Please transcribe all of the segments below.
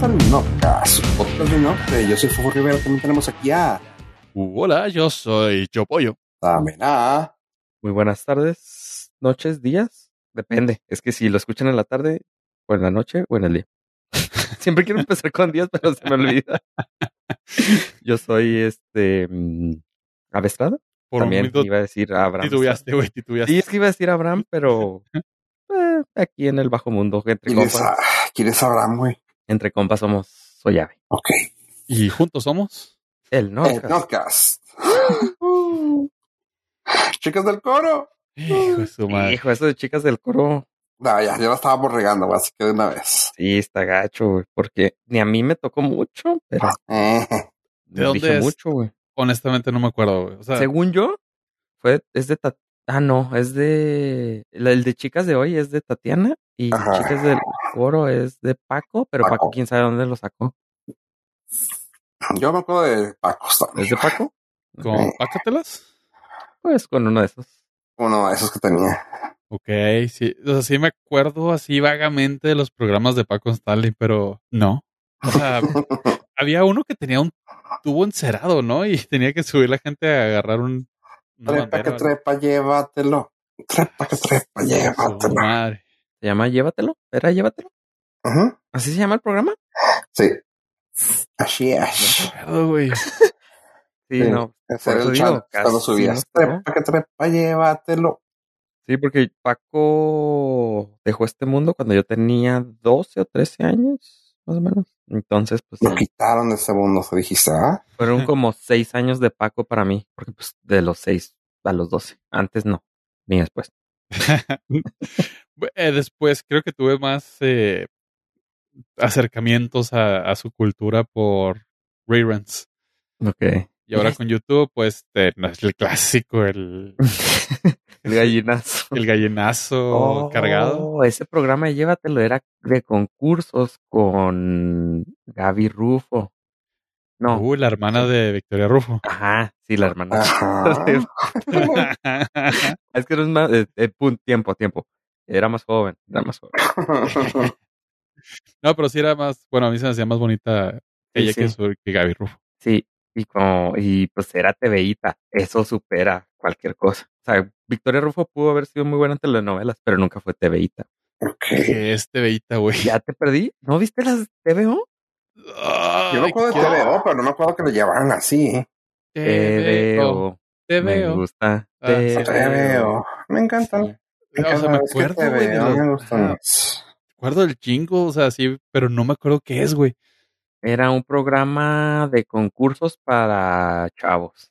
bienvenidos al Nocas, podcast de. Yo soy Fofo Rivera, también tenemos aquí a... Uh, hola, yo soy Chopollo. Tamena. Muy buenas tardes, noches, días. Depende. Es que si lo escuchan en la tarde, o en la noche, o en el día. Siempre quiero empezar con días, pero se me olvida. Yo soy este. mm, Avestrada. Por un También momento iba a decir Abraham. titubeaste, güey, titubeaste. Sí, es que iba a decir Abraham, pero. eh, aquí en el bajo mundo, entre ¿Quién es, compas. a- ¿Quién es Abraham, güey? Entre compas somos Soyave. Ok. Y juntos somos. El no. El. Chicas del coro. Hijo de su madre. Hijo, eso de chicas del coro. No, ya, ya lo estábamos regando, güey, así que de una vez. Sí, está gacho, güey. Porque ni a mí me tocó mucho, pero Eh, ¿De dónde dije es? mucho, güey. Honestamente no me acuerdo, güey. O sea, Según yo, fue, es de Ta- Ah, no, es de. la- El de chicas de hoy es de Tatiana y Ajá. chicas del coro es de Paco, pero Paco, Paco. quién sabe dónde lo sacó. yo me acuerdo de Paco también. ¿Es de Paco? ¿con Pácatelas? Pues con uno de esos. Uno de esos que tenía. Ok, sí. O sea, sí me acuerdo así vagamente de los programas de Paco Stanley, pero no. O sea, había uno que tenía un tubo encerado, ¿no? Y tenía que subir la gente a agarrar un. trepa bandera, que ¿no? trepa, llévatelo. Trepa que trepa, llévatelo. madre. ¿Se llama Llévatelo? ¿Era Llévatelo? Ujú. ¿Así se llama el programa? Sí. Así es. güey. Sí, Sí. no. Eso el digo, casi subías. Trepa que trepa, llévatelo. Sí, porque Paco dejó este mundo cuando yo tenía 12 o 13 años, más o menos. Entonces, pues Lo sí, quitaron de ese mundo, se dijiste, ¿ah? fueron como 6 años de Paco para mí, porque pues de los 6 a los 12. Antes no, ni después. Eh, después creo que tuve más eh, acercamientos a, a su cultura por reruns. Ok. Y ahora con YouTube, pues eh, el clásico, el, el gallinazo. el gallinazo cargado. Oh, Ese programa de Llévatelo era de concursos con Gaby Rufo. No. Uh, la hermana de Victoria Rufo. Ajá, sí, la hermana. Ajá. es que no es más, eh, eh, tiempo, tiempo. Era más joven, era más joven. no, pero sí era más, bueno, a mí se me hacía más bonita Sí, ella que, sí. su, que Gaby Rufo. Sí, y como, y pues era TVita, eso supera cualquier cosa. O sea, Victoria Rufo pudo haber sido muy buena en telenovelas, pero nunca fue TVita. Ok. Que este veita, güey. Ya te perdí, ¿no viste las TVO? Yo me acuerdo de TVO, pero no me acuerdo que lo llevaran así. TVO. TVO, me gusta. Ah, TVO. TVO. Me encantan. Sí. Me O sea, me acuerdo, güey, de TVO, los- me gustan acuerdo del chingo, o sea, sí, pero no me acuerdo qué es, güey. Era un programa de concursos para chavos.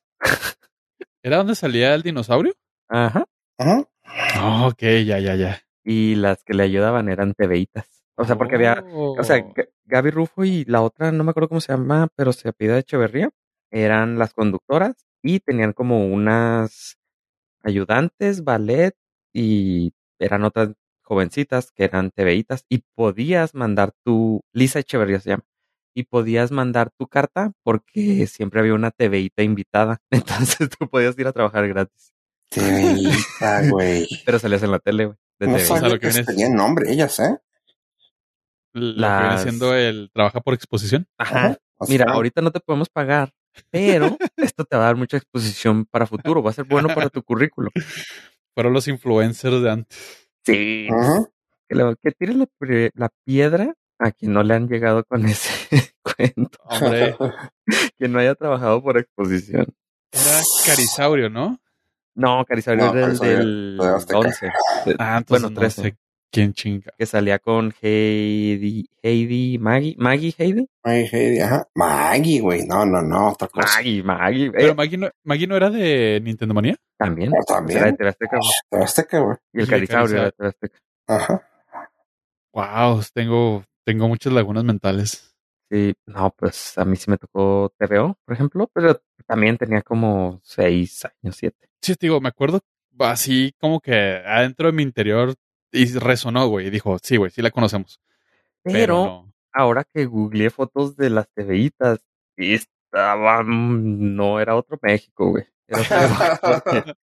¿Era donde salía el dinosaurio? Ajá. Ajá. Ah, ok, ya, ya, ya. Y las que le ayudaban eran TVitas. O sea, porque había O sea, Oh. G- Gaby Rufo y la otra, no me acuerdo cómo se llama, pero se apellida Echeverría, eran las conductoras y tenían como unas ayudantes, ballet y eran otras jovencitas que eran TVitas y podías mandar tu, Lisa Echeverría se llama, y podías mandar tu carta porque siempre había una TVita invitada, entonces tú podías ir a trabajar gratis, TVita, güey. pero salías en la tele, güey. No sabía que tenían nombre ellas, ¿eh? Lo que viene siendo el trabaja por exposición. Ajá. Mira, ahorita no te podemos pagar, pero esto te va a dar mucha exposición para futuro. Va a ser bueno para tu currículum. Fueron los influencers de antes. Sí. Ajá. Que, le- que tire la, la piedra a quien no le han llegado con ese cuento. Hombre, Quien no haya trabajado por exposición. era Carisaurio, ¿no? No, Carisaurio No, era el del de Azteca. 11. de- Ah, entonces bueno, no 13. sé quién chinga. Que salía con Heidi, Heidi, Maggie, Maggie, Heidi. Ay, Heidi, ajá. Maggie, güey. No, no, no. Otra cosa. Maggie, Maggie. eh, Pero Maggie no, Maggie no era de Nintendo Manía. también. Ah, también. Era de Azteca, güey. Te vas a que, güey. Y el Carisaurio era de TV Azteca. Ajá. Wow, tengo, tengo muchas lagunas mentales. Sí, no, pues a mí sí me tocó TVO, por ejemplo, pero también tenía como seis años, siete. Sí, te digo, me acuerdo así como que adentro de mi interior y resonó, güey. Y dijo, sí, güey, sí la conocemos. Pero, Pero, no. ahora que googleé fotos de las TVitas, estaban, no era otro México, güey. Era otro-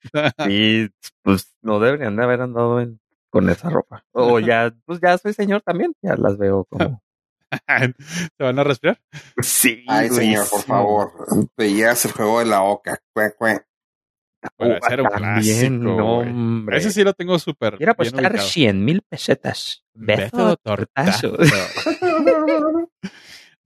y pues no deberían de haber andado en- con esa ropa. O ya, pues ya soy señor también, ya las veo como ¿Te van a respirar? Sí, Ay, señor, por favor. Veías el juego de la oca. Cue, cue. Ese era un también, clásico, hombre. Ese sí lo tengo súper Quiero apostar ubicado. 100 mil pesetas. Beto Tortazo. Tortazo.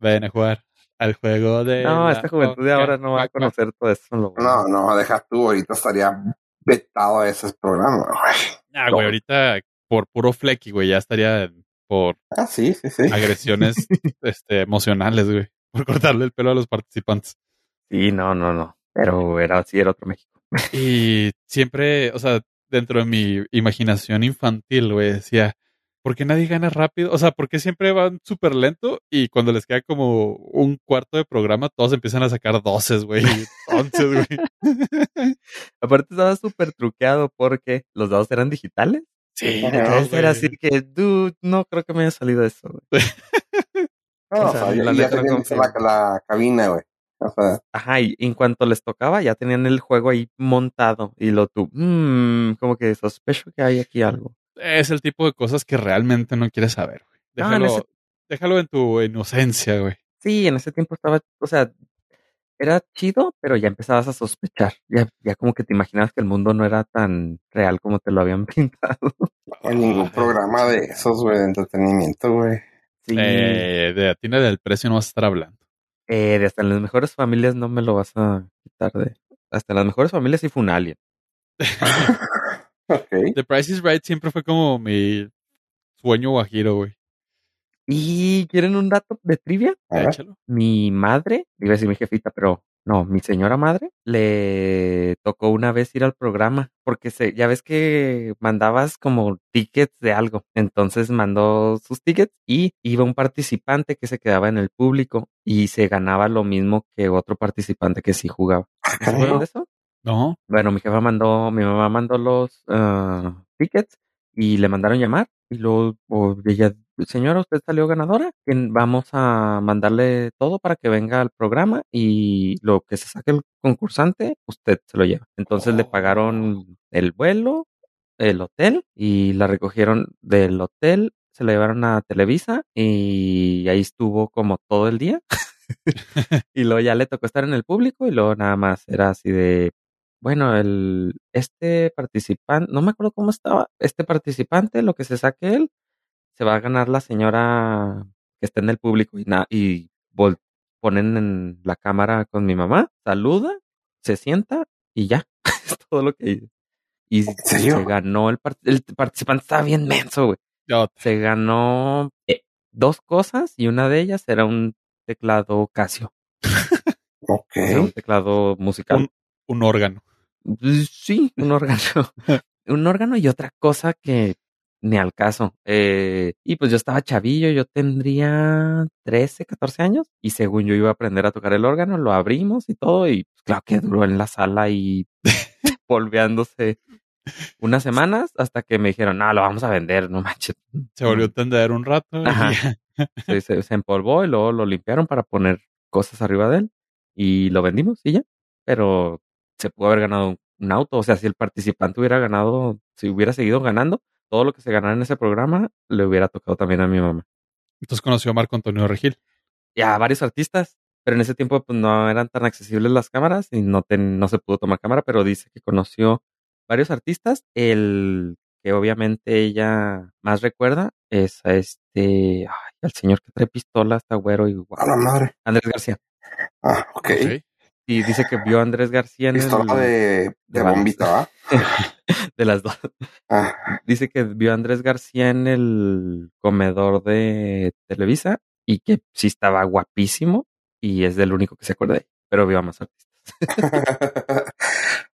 Ven a jugar al juego de. No, esta juventud de ahora no va a conocer todo eso. lo- No, no, deja tú. Ahorita estaría vetado ese programa. güey. Ah, güey, ahorita por puro flecky, güey, ya estaría por Ah, sí, sí, sí. agresiones este, emocionales, güey. Por cortarle el pelo a los participantes. Sí, no, no, no. Pero era así, era otro México. Y siempre, o sea, dentro de mi imaginación infantil, güey, decía, ¿por qué nadie gana rápido? O sea, ¿por qué siempre van súper lento? Y cuando les queda como un cuarto de programa, todos empiezan a sacar doces, güey, once, güey. Aparte estaba súper truqueado porque los dados eran digitales. Sí, Entonces era así que, dude, no creo que me haya salido eso. güey. No, o o sea, ya la cabina, güey. Sea, Ajá, y en cuanto les tocaba, ya tenían el juego ahí montado. Y lo tú, mmm, como que sospecho que hay aquí algo. Es el tipo de cosas que realmente no quieres saber, güey. No, en Déjalo, ese- déjalo en tu inocencia, güey. Sí, en ese tiempo estaba, o sea, era chido, pero ya empezabas a sospechar. Ya, ya como que te imaginabas que el mundo no era tan real como te lo habían pintado. en ningún programa de esos, güey, de entretenimiento, güey. Sí, Eh, de Atina del precio no vas a estar hablando. Eh, de hasta en las mejores familias no me lo vas a quitar de. Hasta en las mejores familias sí fue un alien. Ok. The Price is Right siempre fue como mi sueño guajiro, güey. ¿Y quieren un dato de trivia? A ver. Échalo. Mi madre, iba a decir mi jefita, pero no, mi señora madre, le tocó una vez ir al programa, porque se, ya ves que mandabas como tickets de algo. Entonces mandó sus tickets y iba un participante que se quedaba en el público y se ganaba lo mismo que otro participante que sí jugaba. ¿No se de eso? No, Bueno, mi jefa mandó, mi mamá mandó los ah, tickets y le mandaron llamar y luego o ella, señora, usted salió ganadora, vamos a mandarle todo para que venga al programa y lo que se saque el concursante, usted se lo lleva. Entonces le Oh. pagaron el vuelo, el hotel y la recogieron del hotel, se la llevaron a Televisa y ahí estuvo como todo el día. y luego ya le tocó estar en el público y luego nada más era así de, bueno, el, este participante, no me acuerdo cómo estaba, este participante, lo que se saque él, se va a ganar la señora que está en el público y, na- y ponen en la cámara con mi mamá, saluda, se sienta y ya, es todo lo que hizo. Y serio? se ganó el, part- el participante, estaba bien menso, güey yo- se ganó eh, dos cosas y una de ellas era un teclado Casio, Ok. era un teclado musical. un, un órgano. Pues, Sí, un órgano. un órgano y otra cosa que ni al caso. Eh, y pues yo estaba chavillo, yo tendría 13, 14 años y según yo iba a aprender a tocar el órgano, lo abrimos y todo y pues, claro que duró en la sala y polveándose unas semanas hasta que me dijeron, no, lo vamos a vender, no manches. Se volvió a tender un rato. Ajá. se, se- se empolvó y luego lo limpiaron para poner cosas arriba de él y lo vendimos y ya. Pero se pudo haber ganado un auto. O sea, si el participante hubiera ganado, si hubiera seguido ganando, todo lo que se ganara en ese programa le hubiera tocado también a mi mamá. Entonces conoció a Marco Antonio Regil. Y a varios artistas, pero en ese tiempo pues no eran tan accesibles las cámaras y no, ten- no se pudo tomar cámara, pero dice que conoció varios artistas. El que obviamente ella más recuerda es a este, ay, al señor que trae pistola, está güero y guapo. A la madre. Andrés García. Ah, ok. Ok. Y dice que vio a Andrés García en el, de, de bombita, de las dos. Ah, Dice que vio a Andrés García en el comedor de Televisa y que sí estaba guapísimo y es del único que se acuerda de ahí. Pero vio a más artistas.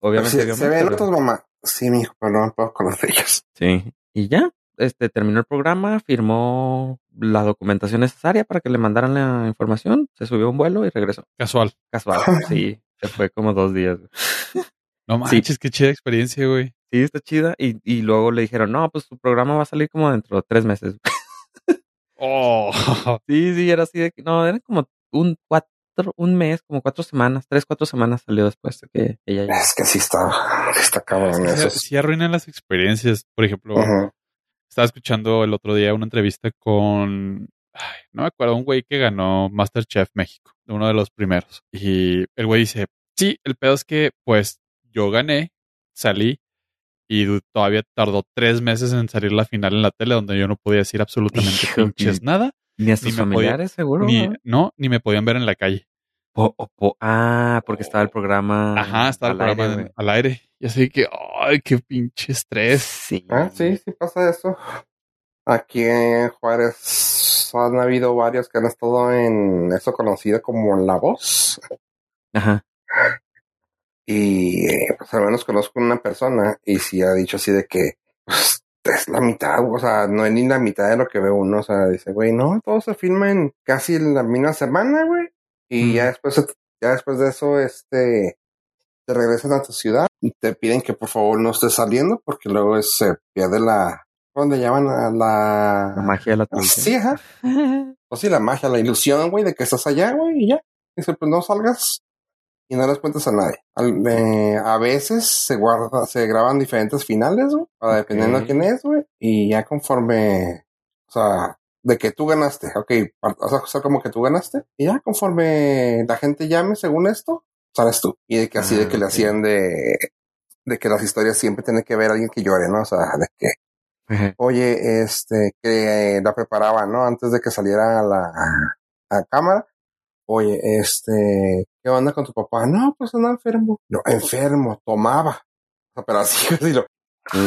Obviamente se, vio se ven otros mamá. Sí, mijo, pero no me puedo de ellos. Sí. Y ya, este terminó el programa, firmó la documentación necesaria para que le mandaran la información, se subió a un vuelo y regresó. Casual. Casual. Sí, se fue como dos días. No Sí. manches, qué chida experiencia, güey. Sí, está chida. Y, y luego le dijeron, no, pues tu programa va a salir como dentro de tres meses. Oh, Sí, sí, era así de que, no, era como un cuatro, un mes, como cuatro semanas, tres, cuatro semanas salió después de que ella ya. Es que sí está, está cabrón sí, eso. sí arruinan las experiencias. Por ejemplo. Estaba escuchando el otro día una entrevista con ay, no me acuerdo, un güey que ganó Masterchef México, uno de los primeros. Y el güey dice, sí, el pedo es que pues yo gané, salí y todavía tardó tres meses en salir la final en la tele donde yo no podía decir absolutamente pinches ni- nada, Ni a sus podía- familiares, seguro. ni, ¿no? no, ni me podían ver en la calle. Po- o po- ah, porque estaba el programa. Ajá, estaba el al aire, programa al aire. Y así que, ay, qué pinche estrés. Sí. Ah, sí, sí pasa eso. Aquí en Juárez han habido varios que han estado en eso conocido como La Voz. Ajá. Y pues al menos conozco una persona y sí ha dicho así de que pues, es la mitad, o sea, no es ni la mitad de lo que ve uno. O sea, dice, güey, no, todo se filma en casi la misma semana, güey. Y Mm. ya después, ya después de eso, este, te regresan a tu ciudad y te piden que por favor no estés saliendo porque luego se pierde la, ¿cómo le llaman? A la, La magia de la televisión. Sí, ajá. Pues sí, la magia, la ilusión, güey, de que estás allá, güey, y ya. Dice, pues no salgas y no les cuentes a nadie. Al- eh, a veces se guarda, se graban diferentes finales, güey, para dependiendo de quién es, güey, y ya conforme, o sea, de que tú ganaste, ok, o sea, como que tú ganaste, y ya conforme la gente llame según esto, sales tú. Y de que así de Ah, que le hacían de, de que las historias siempre tienen que ver a alguien que llore, ¿no? O sea, de que Oye, este, que la preparaba, ¿no? Antes de que saliera a la a cámara. Oye, este, ¿qué onda con tu papá? No, pues anda enfermo. No, enfermo, tomaba. O sea, pero así, así lo,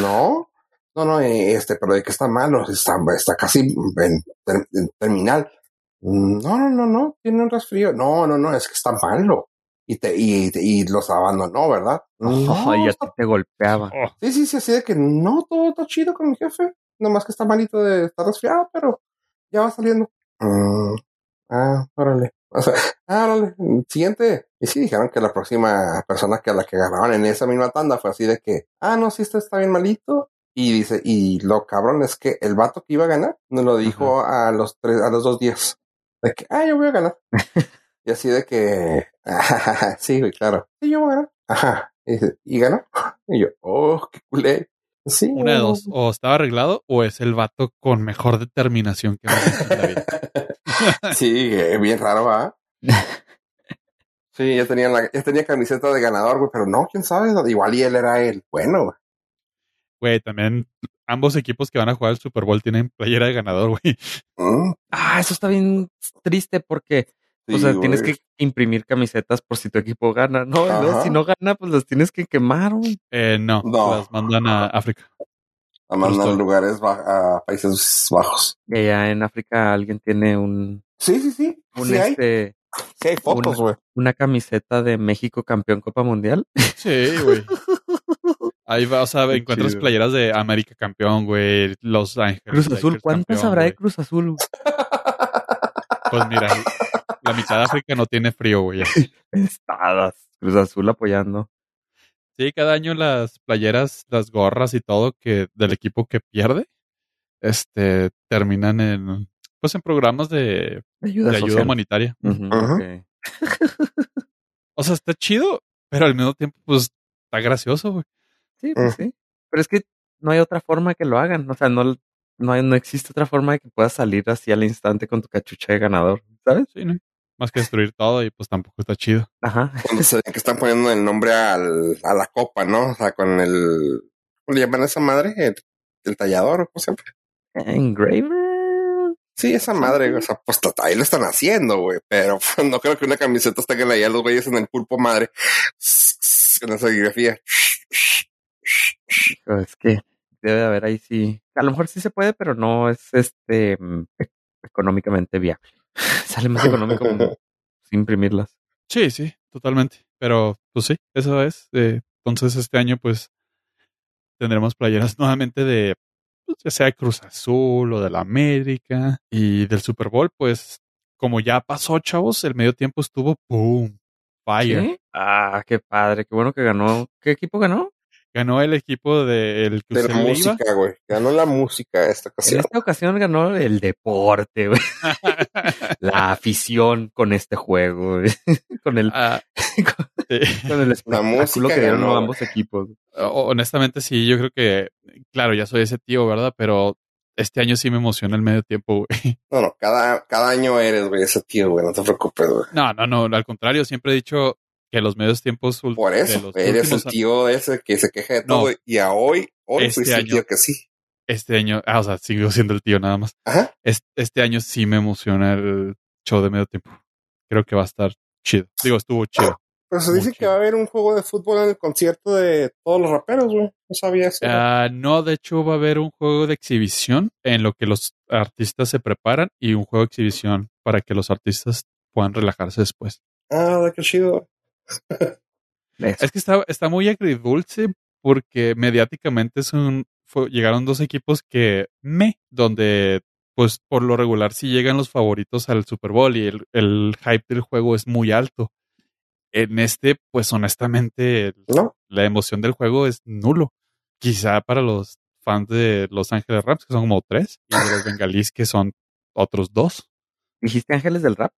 no, no, no, eh, este, pero de que está malo, está, está casi en, ter- en terminal. No, no, no, no, tiene un resfrío. No, no, no, es que está malo. Y te, y, y los abandonó, ¿verdad? No, y a está ti te golpeaba. Oh, Sí, sí, sí, así de que no, todo está chido con mi jefe. Nomás que está malito de estar resfriado, pero ya va saliendo. Mm, ah, órale. O sea, ah, órale. Siguiente. Y sí dijeron que la próxima persona que a la que agarraban en esa misma tanda fue así de que, ah, no, sí, este está bien malito. Y dice, y lo cabrón es que el vato que iba a ganar nos lo dijo a los tres, a los dos días. De que, ah, yo voy a ganar. y así de que, ah, sí, güey, claro. Sí, yo voy a ganar. Ajá. Y, dice, ¿y ganó? Y yo, oh, qué culé. Sí. una de dos, o estaba arreglado o es el vato con mejor determinación que en la vida. sí, bien raro, ¿va? Sí, ya tenía, la, ya tenía camiseta de ganador, güey, pero no, quién sabe, igual y él era el bueno, güey. También ambos equipos que van a jugar el Super Bowl tienen playera de ganador, güey. Mm, Ah, eso está bien triste porque, o sea, tienes que imprimir camisetas por si tu equipo gana, ¿no? Ajá. si no gana, pues las tienes que quemar, güey. Eh, no, No. las mandan a África. A mandar Justo. lugares a Países Bajos. Y allá en África alguien tiene un, Sí, sí, sí. un sí, hay, este, sí hay fotos, güey. una camiseta de México campeón Copa Mundial. Sí, güey. Ahí va, o sea, Qué encuentras chido. playeras de América campeón, güey, Los Ángeles. Cruz Azul, Lakers ¿cuántas campeón, habrá de. Cruz Azul? güey? Pues mira, la mitad de África no tiene frío, güey. Estadas. Cruz Azul apoyando. Sí, cada año las playeras, las gorras y todo que del equipo que pierde, este, terminan en, pues en programas de, Ayuda de ayuda humanitaria. O sea, está chido, pero al mismo tiempo, pues, está gracioso, güey. Sí, pues Ujú. sí. Pero es que no hay otra forma que lo hagan. O sea, no, no, hay- no existe otra forma de que puedas salir así al instante con tu cachucha de ganador, ¿sabes? Sí, ¿no? Más que destruir todo y pues tampoco está chido. Ajá. Cuando se ve que están poniendo el nombre al, a la copa, ¿no? O sea, con el. ¿Cómo le llaman a esa madre? El, el tallador, ¿cómo se llama? Engraver. Sí, esa madre, o sea, pues ahí lo están haciendo, güey, pero pues, no creo que una camiseta esté allá los güeyes en el pulpo madre con esa serigrafía. Es que debe de haber ahí sí. A lo mejor sí se puede, pero no es este mm, e- económicamente viable. Sale más económico como imprimirlas. Sí, sí, totalmente. Pero, pues sí, eso es. Eh, entonces, este año, pues, tendremos playeras nuevamente de, pues, ya sea Cruz Azul o de la América y del Super Bowl, pues, como ya pasó, chavos, el medio tiempo estuvo boom, fire. ¿Sí? Ah, qué padre, qué bueno que ganó. ¿Qué equipo ganó? Ganó el equipo del que De la música, güey. Ganó la música esta En ocasión. esta ocasión ganó el deporte, güey. La afición con este juego, güey. Con el, Ah, sí. con el espectáculo música que dieron ganó, ambos equipos. Honestamente sí, yo creo que, claro, ya soy ese tío, ¿verdad? Pero este año sí me emociona el medio tiempo, güey. No, no, cada, cada año eres, güey, ese tío, güey, no te preocupes, güey. No, no, no, al contrario, siempre he dicho que los medios tiempos Por de eso, los eres el tío ese que se queja de No. todo. Y a hoy, hoy Este fuiste el año. tío que sí. este año, ah, o sea, sigo siendo el tío nada más. Ajá. Es- Este, año sí me emociona el show de medio tiempo. Creo que va a estar chido. Digo, estuvo chido. Pero se dice que va a haber un juego de fútbol en el concierto de todos los raperos, güey. No sabía eso. Ah, no, de hecho va a haber un juego de exhibición en lo que los artistas se preparan y un juego de exhibición para que los artistas puedan relajarse después. Ah, qué chido. Es que está, está muy agridulce porque mediáticamente es un, fue- llegaron dos equipos que me, donde pues por lo regular sí llegan los favoritos al Super Bowl y el, el hype del juego es muy alto. En este, pues honestamente, el- ¿No? la emoción del juego es nulo. Quizá para los fans de Los Ángeles Rams, que son como tres, y de los bengalíes, que son otros dos. ¿Dijiste Ángeles del Rap?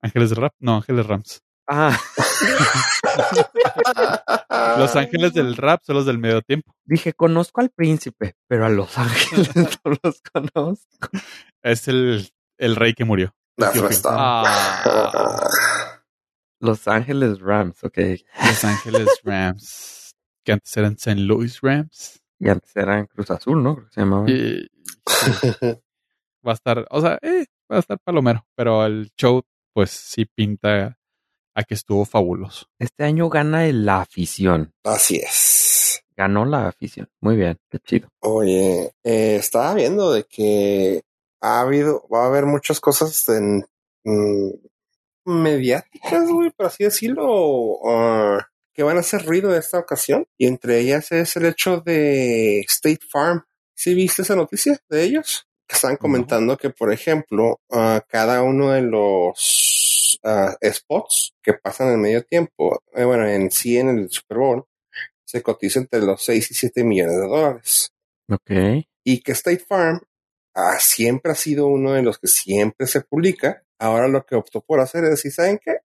Ángeles de Rap, no, Ángeles Rams. Ah, Los Ángeles del Rap son los del medio tiempo. dije, conozco al príncipe, pero a Los Ángeles no los conozco. Es el, el rey que murió. Ah, Los Ángeles Rams, ok. Los Ángeles Rams, que antes eran St. Louis Rams. Y antes eran Cruz Azul, ¿no? Creo que se llamaban. Y va a estar, o sea, eh, va a estar palomero, pero el show, pues sí pinta a que estuvo fabuloso. Este año gana el- la afición. Así es. Ganó la afición. Muy bien, qué chido. Oye, eh, estaba viendo de que ha habido, va a haber muchas cosas en, mm, mediáticas, güey, por así decirlo, que van a hacer ruido de esta ocasión. Y entre ellas es el hecho de State Farm. ¿Sí viste esa noticia de ellos? Están comentando que, por ejemplo, ah, cada uno de los ah, spots que pasan en medio tiempo, eh, bueno, en sí en el Super Bowl, se cotiza entre los 6 y 7 millones de dólares. Ok. Y que State Farm ah, siempre ha sido uno de los que siempre se publica. Ahora lo que optó por hacer es decir, ¿saben qué?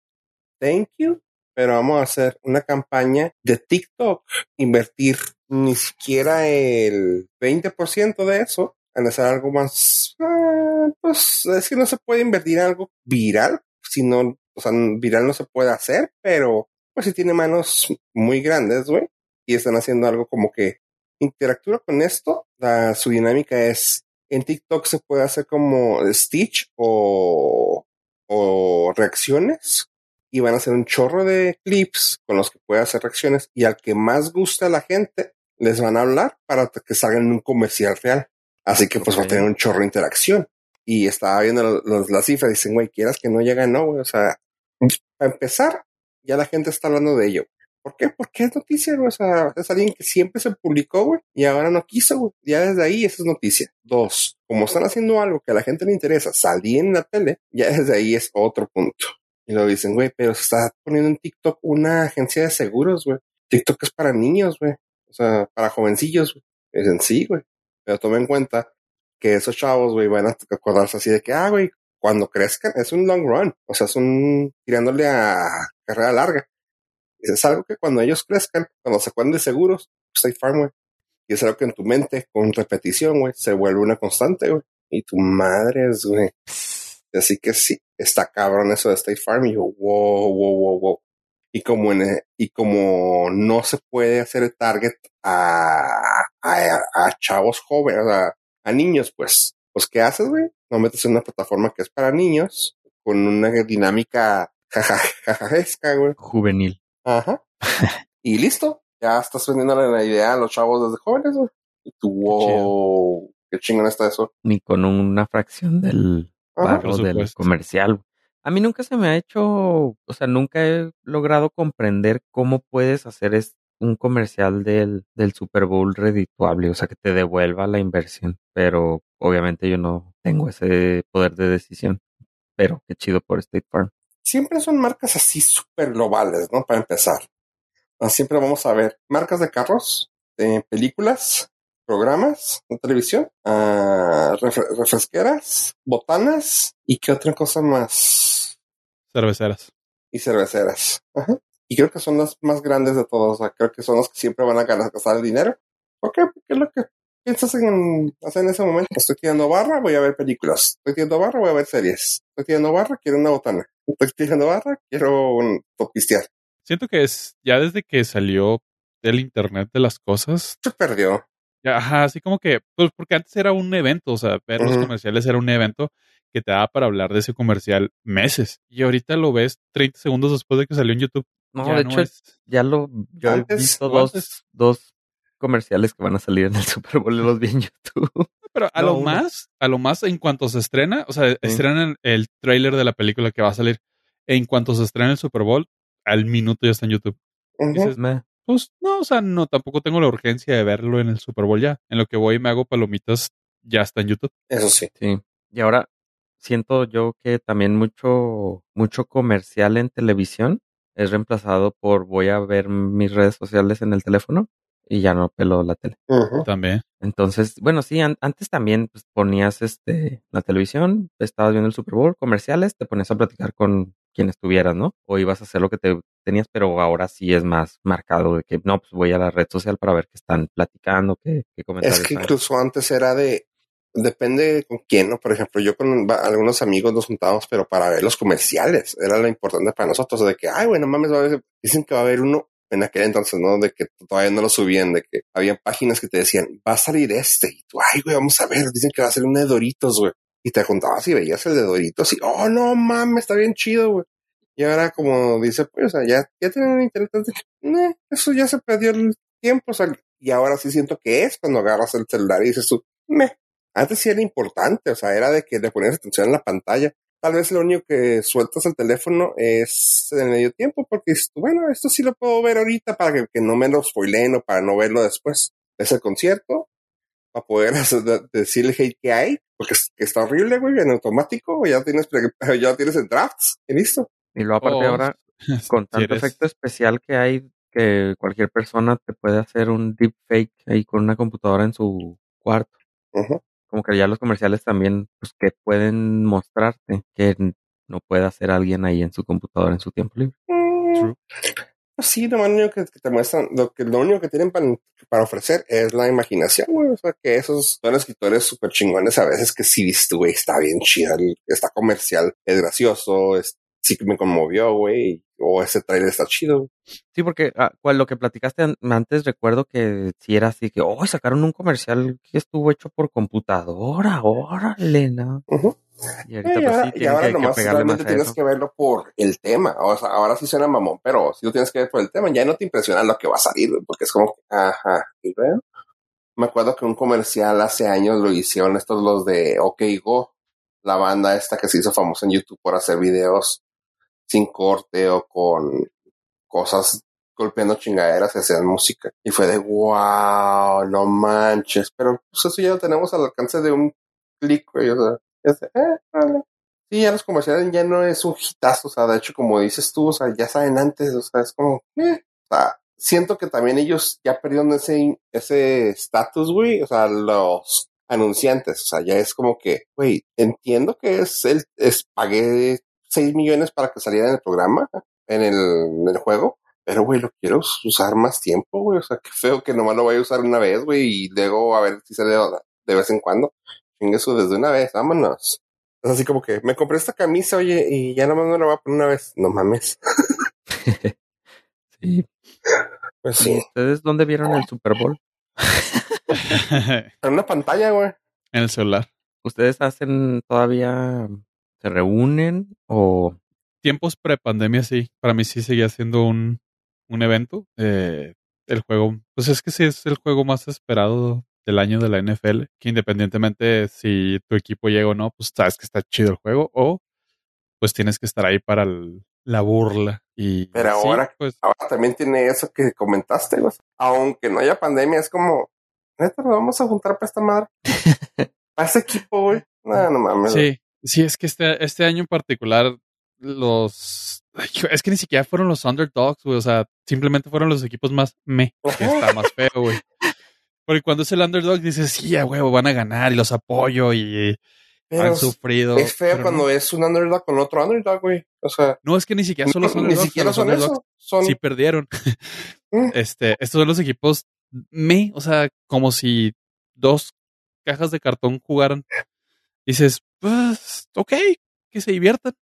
Thank you, pero vamos a hacer una campaña de TikTok, invertir ni siquiera el 20% de eso en hacer algo más, ah, pues es que no se puede invertir en algo viral, sino, o sea, viral no se puede hacer, pero pues si tiene manos muy grandes, güey, y están haciendo algo como que interactúa con esto, su dinámica es en TikTok se puede hacer como Stitch o, o reacciones y van a hacer un chorro de clips con los que puede hacer reacciones y al que más gusta a la gente les van a hablar para que salgan un comercial real. Así que pues va a tener un chorro de interacción. Y estaba viendo lo- los- las cifras, dicen, güey, quieras que no llega, no, güey. O sea, para empezar, ya la gente está hablando de ello. ¿Por qué? Porque es noticia, güey. O sea, es alguien que siempre se publicó, güey, y ahora no quiso, güey. Ya desde ahí esa es noticia. Dos, como están haciendo algo que a la gente le interesa, salir en la tele, ya desde ahí es otro punto. Y lo dicen, güey, pero se está poniendo en TikTok una agencia de seguros, güey. TikTok es para niños, güey. O sea, para jovencillos, güey. Dicen, sí, güey. Pero toma en cuenta que esos chavos, güey, van a acordarse así de que, ah, güey, cuando crezcan es un long run. O sea, es un tirándole a carrera larga. Es algo que cuando ellos crezcan, cuando se acuerden de seguros, State Farm, güey. Y es algo que en tu mente, con repetición, güey, se vuelve una constante, güey. Y tu madre es, güey. Así que sí, está cabrón eso de State Farm. Y yo, wow, wow, wow, wow. Y como, en, y como no se puede hacer el target a, a, a chavos jóvenes, a, a niños, pues, pues, ¿qué haces, güey? No metes en una plataforma que es para niños, con una dinámica jajajesca, güey. Juvenil. Ajá. y listo. Ya estás vendiendo la idea a los chavos desde jóvenes, güey. Y tú, wow, qué chingón está eso. Ni con una fracción del barro del comercial. A mí nunca se me ha hecho, o sea, nunca he logrado comprender cómo puedes hacer es un comercial del, del Super Bowl redituable, o sea, que te devuelva la inversión. Pero obviamente yo no tengo ese poder de decisión. Pero qué chido por State Farm. Siempre son marcas así súper globales, ¿no? Para empezar. Ah, Siempre vamos a ver marcas de carros, de películas, programas de televisión, refre- refresqueras, botanas y qué otra cosa más. Cerveceras. y cerveceras. Ajá. Y creo que son las más grandes de todos. O sea, creo que son los que siempre van a ganar, gastar el dinero. ¿Por qué? Porque es lo que piensas en, sea, en ese momento? Estoy tirando barra, voy a ver películas. Estoy tirando barra, voy a ver series. Estoy tirando barra, quiero una botana. Estoy tirando barra, quiero un pistear. Siento que es ya desde que salió el Internet de las cosas. Se perdió. Ajá, así como que, pues porque antes era un evento, o sea, ver los Ujú. comerciales era un evento que te daba para hablar de ese comercial meses. Y ahorita lo ves 30 segundos después de que salió en YouTube. No, Ya de no hecho, es- ya lo. Yo Antes, he visto dos, antes. dos comerciales que van a salir en el Super Bowl y los vi en YouTube. Pero a No, lo uno. más, a lo más en cuanto se estrena, o sea, estrenan el trailer de la película que va a salir. En cuanto se estrena el Super Bowl, al minuto ya está en YouTube. Dices. Pues no, o sea, no, tampoco tengo la urgencia de verlo en el Super Bowl ya. En lo que voy y me hago palomitas, ya está en YouTube. Eso sí. Sí. Y ahora siento yo que también mucho, mucho comercial en televisión es reemplazado por voy a ver mis redes sociales en el teléfono y ya no pelo la tele. También. Entonces, bueno, sí, an- antes también pues, ponías este la televisión, estabas viendo el Super Bowl, comerciales, te ponías a platicar con quien estuvieras, ¿no? O ibas a hacer lo que te tenías, pero ahora sí es más marcado de que no, pues voy a la red social para ver qué están platicando, qué, qué comentarios Es que hay. incluso antes era de, depende con quién, ¿no? Por ejemplo, yo con algunos amigos nos juntábamos, pero para ver los comerciales, era lo importante para nosotros, de que, ay, bueno, mames, dicen que va a haber uno en aquel entonces, ¿no? De que todavía no lo subían, de que había páginas que te decían, va a salir este, y tú, ay, güey, vamos a ver, dicen que va a ser uno de Doritos, güey. Y te juntabas y veías el de Doritos y, oh, no mames, está bien chido, güey. Y ahora, como dice, pues, o sea, ya, ya tienen internet, "Nah, eso ya se perdió el tiempo, o sea, y ahora sí siento que es cuando agarras el celular y dices tú, me. Antes sí era importante, o sea, era de que le ponías atención en la pantalla. Tal vez lo único que sueltas el teléfono es en el medio tiempo, porque bueno, esto sí lo puedo ver ahorita para que, que no me lo spoileen o para no verlo después. Es el concierto, para poder hacer- de- decirle hey que hay, porque es- que está horrible, güey, en automático, ya tienes, ya tienes en drafts y listo. Y luego aparte O, ahora con tanto efecto especial que hay que cualquier persona te puede hacer un deepfake ahí con una computadora en su cuarto. Ujú. Como que ya los comerciales también, pues que pueden mostrarte que no puede hacer alguien ahí en su computadora en su tiempo libre. Mm, True. Sí, lo único que, que te muestran, lo que lo único que tienen para, para ofrecer es la imaginación, güey. O sea, que esos son escritores súper chingones a veces que sí viste, güey, está bien chido, el- está comercial, es gracioso, es, sí que me conmovió, güey, o ese trailer está chido. Sí, porque ah, cual- lo que platicaste an- antes, recuerdo que si era así que, oh, sacaron un comercial que estuvo hecho por computadora, órale, ¿no? Ujú. Y ahorita pues ahora, sí, y tienen ahora que, nomás realmente tienes eso. que verlo por el tema. O sea, ahora sí suena mamón, pero si lo tienes que ver por el tema, ya no te impresiona lo que va a salir, porque es como, ajá, y luego. Me acuerdo que un comercial hace años lo hicieron estos los de OK Go, la banda esta que se hizo famosa en YouTube por hacer videos sin corte o con cosas golpeando chingaderas que hacían música. Y fue de wow, no manches. Pero pues eso ya lo tenemos al alcance de un clic, güey. O sea, es de, eh, vale. Sí, ya los comerciales ya no es un hitazo. O sea, de hecho, como dices tú, o sea, ya saben antes. O sea, es como, eh. O sea, siento que también ellos ya perdieron ese ese estatus, güey. O sea, los anunciantes. O sea, ya es como que, güey, entiendo que es el, es, 6 millones para que saliera en el programa, en el, en el juego. Pero, güey, lo quiero usar más tiempo, güey. O sea, qué feo que nomás lo voy a usar una vez, güey, y luego a ver si sale de vez en cuando. Chingue eso desde una vez, vámonos. Es así como que me compré esta camisa, oye, y ya nomás me la voy a poner una vez. No mames. Sí. Pues ¿Y sí. ¿Ustedes dónde vieron el Super Bowl? En una pantalla, güey. en el celular. ¿Ustedes hacen todavía, se reúnen o Tiempos pre-pandemia, sí. Para mí sí seguía siendo un, un evento. Eh, el juego, pues es que sí es el juego más esperado del año de la NFL. Que independientemente si tu equipo llega o no, pues sabes que está chido el juego. O pues tienes que estar ahí para el- la burla. Y Pero ahora- pues Ahora también tiene eso que comentaste, güey. Aunque no haya pandemia, es como, neta, nos vamos a juntar para esta madre. para ese equipo, güey. No, no mames. Sí, sí, es que este, este año en particular, los. Es que ni siquiera fueron los underdogs, güey. O sea, simplemente fueron los equipos más me, que está más feo, güey. Porque cuando es el underdog, dices, sí, a huevo, van a ganar y los apoyo y Pero han sufrido. es feo cuando no. es un underdog con otro underdog, güey. O sea, No, es que ni siquiera son los no, ni underdogs. siquiera los son underdogs eso. Son, Sí perdieron. Mm. Este, estos son los equipos me, o sea, como si dos cajas de cartón jugaran. Dices, pues, ok, que se diviertan.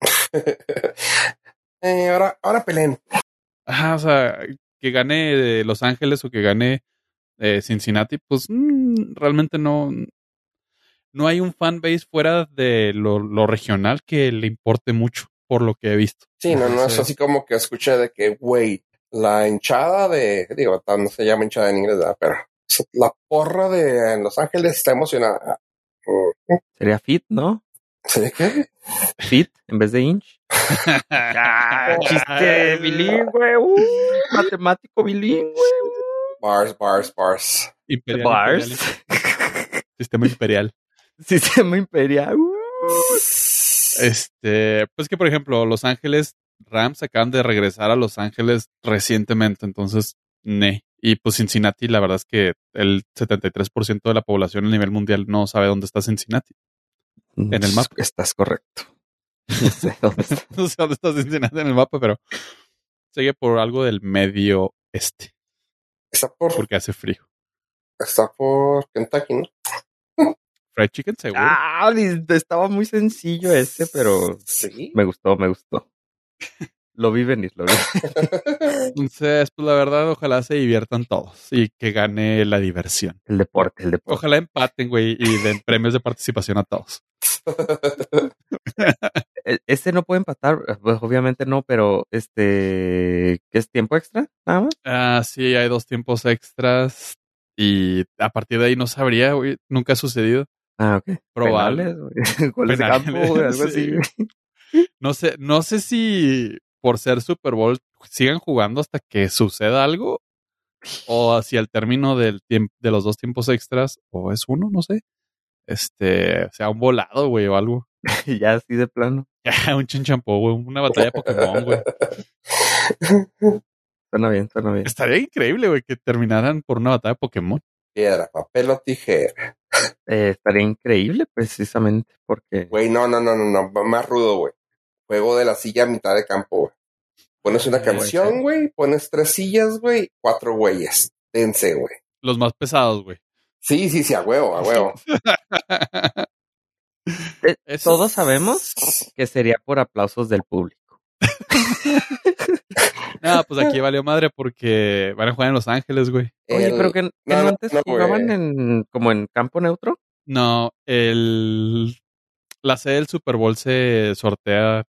eh, ahora, ahora peleen. Ajá, o sea, que gane Los Ángeles o que gane eh, Cincinnati, pues mmm, realmente no, no hay un fanbase fuera de lo, lo, regional que le importe mucho, por lo que he visto. Sí, no, no es así como que escuché de que, güey, la hinchada de, digo, no se llama hinchada en inglés, ¿verdad? pero la porra de Los Ángeles está emocionada. Sería fit, ¿no? ¿Sería qué? Fit en vez de inch. ah, chiste bilingüe, uh, matemático bilingüe. Uh. Bars, bars, bars. Imperial, bars. Imperial. Sistema imperial. Sistema imperial. Uh. Este, pues que por ejemplo, Los Ángeles Rams acaban de regresar a Los Ángeles recientemente, entonces, ne. Y pues Cincinnati, la verdad es que el 73% de la población a nivel mundial no sabe dónde está Cincinnati. En el mapa. Estás correcto. No sé dónde está. no sé dónde está Cincinnati en el mapa, pero sigue por algo del medio este. Está por. Porque hace frío. Está por Kentucky, ¿no? Fried chicken, seguro. Ah, estaba muy sencillo ese, pero sí. me gustó, me gustó. Lo vi venir, lo vi. Entonces, pues la verdad, ojalá se diviertan todos y que gane la diversión. El deporte, el deporte. Ojalá empaten, güey, y den premios de participación a todos. este no puede empatar, pues obviamente no, pero este, ¿qué es tiempo extra? Nada más. Ah, sí, hay dos tiempos extras y a partir de ahí no sabría, güey, nunca ha sucedido. Ah, ok. Probable. Penales, de campo, güey, algo Sí. así. No sé, no sé si por ser Super Bowl sigan jugando hasta que suceda algo o si al término del tiempo de los dos tiempos extras o es uno, no sé. Este, sea un volado, güey, o algo. ya así de plano. Ya, un chinchampó, güey, una batalla de Pokémon, güey. Suena bien, suena bien. Estaría increíble, güey, que terminaran por una batalla de Pokémon. Piedra, papel o tijera. Eh, estaría increíble, precisamente, porque Güey, no, no, no, no, no, más rudo, güey. Juego de la silla a mitad de campo, güey. Pones una canción, güey, pones tres sillas, güey, cuatro güeyes. Dense, güey. Los más pesados, güey. Sí, sí, sí, a huevo, a huevo. eh, Eso- todos sabemos que sería por aplausos del público. No, pues aquí valió madre porque van a jugar en Los Ángeles, güey. Oye, El- pero que, que no, no, no, antes no, güey. jugaban en como en campo neutro. No, el la sede del Super Bowl se sortea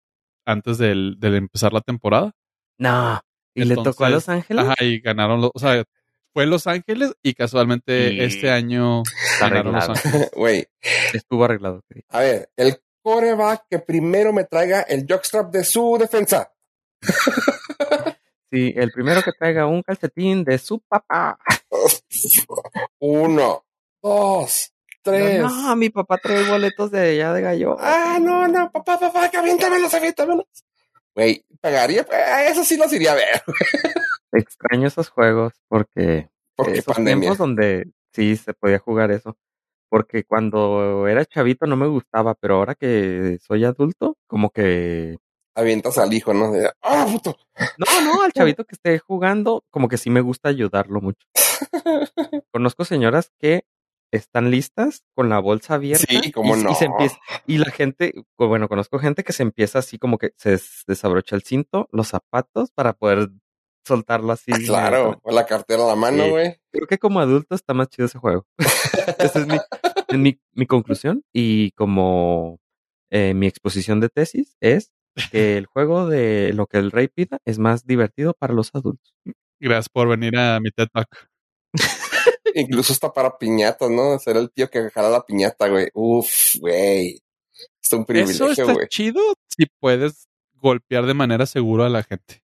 antes del, del empezar la temporada. No. Y le tocó a Los Ángeles. Ajá, y ganaron los, o sea, fue Los Ángeles y casualmente Y- este año ganaron Los. Ángeles. Güey, Estuvo arreglado. a ver, el coreback que primero me traiga el jockstrap de su defensa. Sí, el primero que traiga un calcetín de su papá. Uno, dos, tres. No, mi papá trae boletos de allá de gallo. Ah, no, no, papá, papá, que aviéntamelos, aviéntamelos. Güey, pagaría, eh, eso sí los iría a ver. Extraño esos juegos porque Porque esos pandemia. tiempos donde sí se podía jugar eso. Porque cuando era chavito no me gustaba, pero ahora que soy adulto, como que Avientas al hijo, ¿no? De, ¡Ah, puto! no, no, al chavito que esté jugando, como que sí me gusta ayudarlo mucho. Conozco señoras que están listas con la bolsa abierta Sí, cómo y, no. y se empieza y la gente, bueno, conozco gente que se empieza así como que se des- desabrocha el cinto, los zapatos para poder soltarlo así. Ah, claro, con la cartera a la mano, Sí. güey. Creo que como adulto está más chido ese juego. Esa es mi, es mi, mi conclusión y como eh, mi exposición de tesis es que el juego de lo que el rey pida es más divertido para los adultos. Gracias por venir a mi TED Talk. Incluso está para piñatas, ¿no? Ser el tío que jala la piñata, güey. Uf, güey. Es un Eso privilegio, está güey. chido si puedes golpear de manera segura a la gente.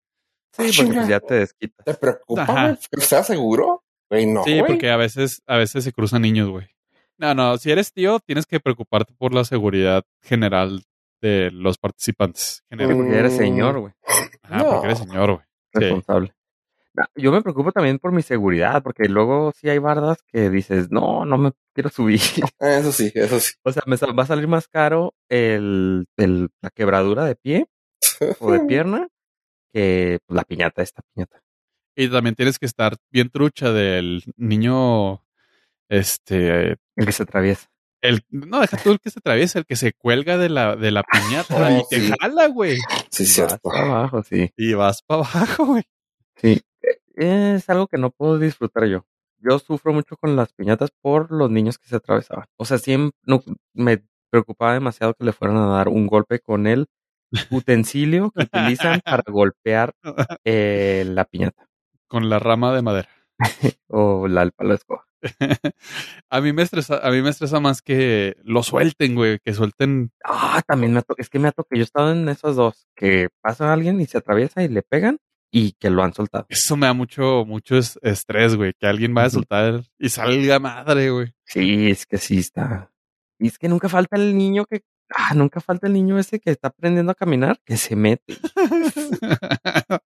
Sí, porque Chinga. pues ya te desquitas. ¿Te preocupa, Ajá. güey? ¿Que sea seguro? Güey, no, Sí, porque a veces, a veces se cruzan niños, güey. No, no, si eres tío, tienes que preocuparte por la seguridad general de los participantes. Sí, General. porque eres señor, güey, Ah, porque eres no. señor, güey. Responsable. No, yo me preocupo también por mi seguridad, porque luego sí hay bardas que dices, no, no me quiero subir. Ah, Eso sí, eso sí. O sea, me sal- va a salir más caro el, el- la quebradura de pie o de pierna que pues, la piñata, esta piñata. Y también tienes que estar bien trucha del niño Este, El que se atraviesa. el, no, deja tú el que se atraviesa, el que se cuelga de la, de la piñata y te Sí. jala, güey. Sí, Vas cierto. para abajo, sí. Y vas para abajo, güey. Sí. Es algo que no puedo disfrutar yo. Yo sufro mucho con las piñatas por los niños que se atravesaban. O sea, siempre no, me preocupaba demasiado que le fueran a dar un golpe con el utensilio que utilizan para golpear eh, la piñata Con la rama de madera. o la, el palo de escoba. a mí me estresa, a mí me estresa más que lo suelten, güey, que suelten. Ah, también me ha es que me ha tocado, yo he estado en esos dos, que pasa alguien y se atraviesa y le pegan y que lo han soltado. Eso me da mucho, mucho es- estrés, güey, que alguien vaya a soltar y salga madre, güey. Sí, es que sí está. Y es que nunca falta el niño que, ah, nunca falta el niño ese que está aprendiendo a caminar, que se mete.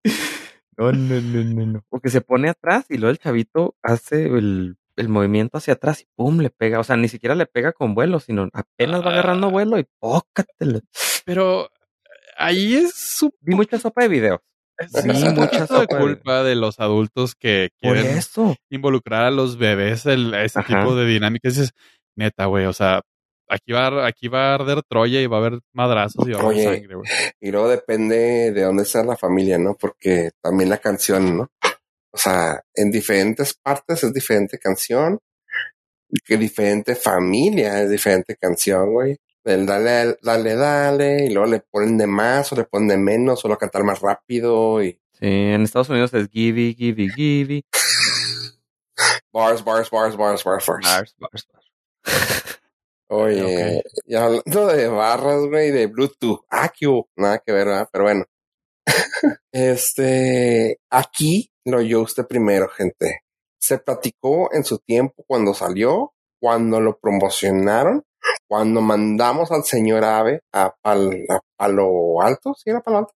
No, no, no, no, no. O que se pone atrás y luego el chavito hace el, el movimiento hacia atrás y pum, le pega. O sea, ni siquiera le pega con vuelo, sino apenas va agarrando vuelo y pócatelo. Pero ahí es su Vi mucha sopa de video. Sí, mucha de culpa de los adultos que quieren involucrar a los bebés en ese Ajá. tipo de dinámicas. Es neta, güey. O sea, aquí va, a- aquí va a arder Troya y va a haber madrazos y va a haber sangre, güey. Y luego depende de dónde sea la familia, ¿no? Porque también la canción, ¿no? O sea, en diferentes partes es diferente canción. Que diferente familia es diferente canción, güey. El dale, dale, dale. Y luego le ponen de más o le ponen de menos o lo cantar más rápido. Y Sí, en Estados Unidos es Gibby, Gibby, Gibby. bars, bars, bars, bars, bars, bars. Bars, bars, bars. Oye, y hablando de barras, güey, de Bluetooth. Ah. Nada que ver, ¿verdad? Pero bueno. este, aquí lo oyó usted primero, gente. Se platicó en su tiempo cuando salió, cuando lo promocionaron, cuando mandamos al señor Ave a, Pal- a Palo Alto, ¿sí era Palo Alto?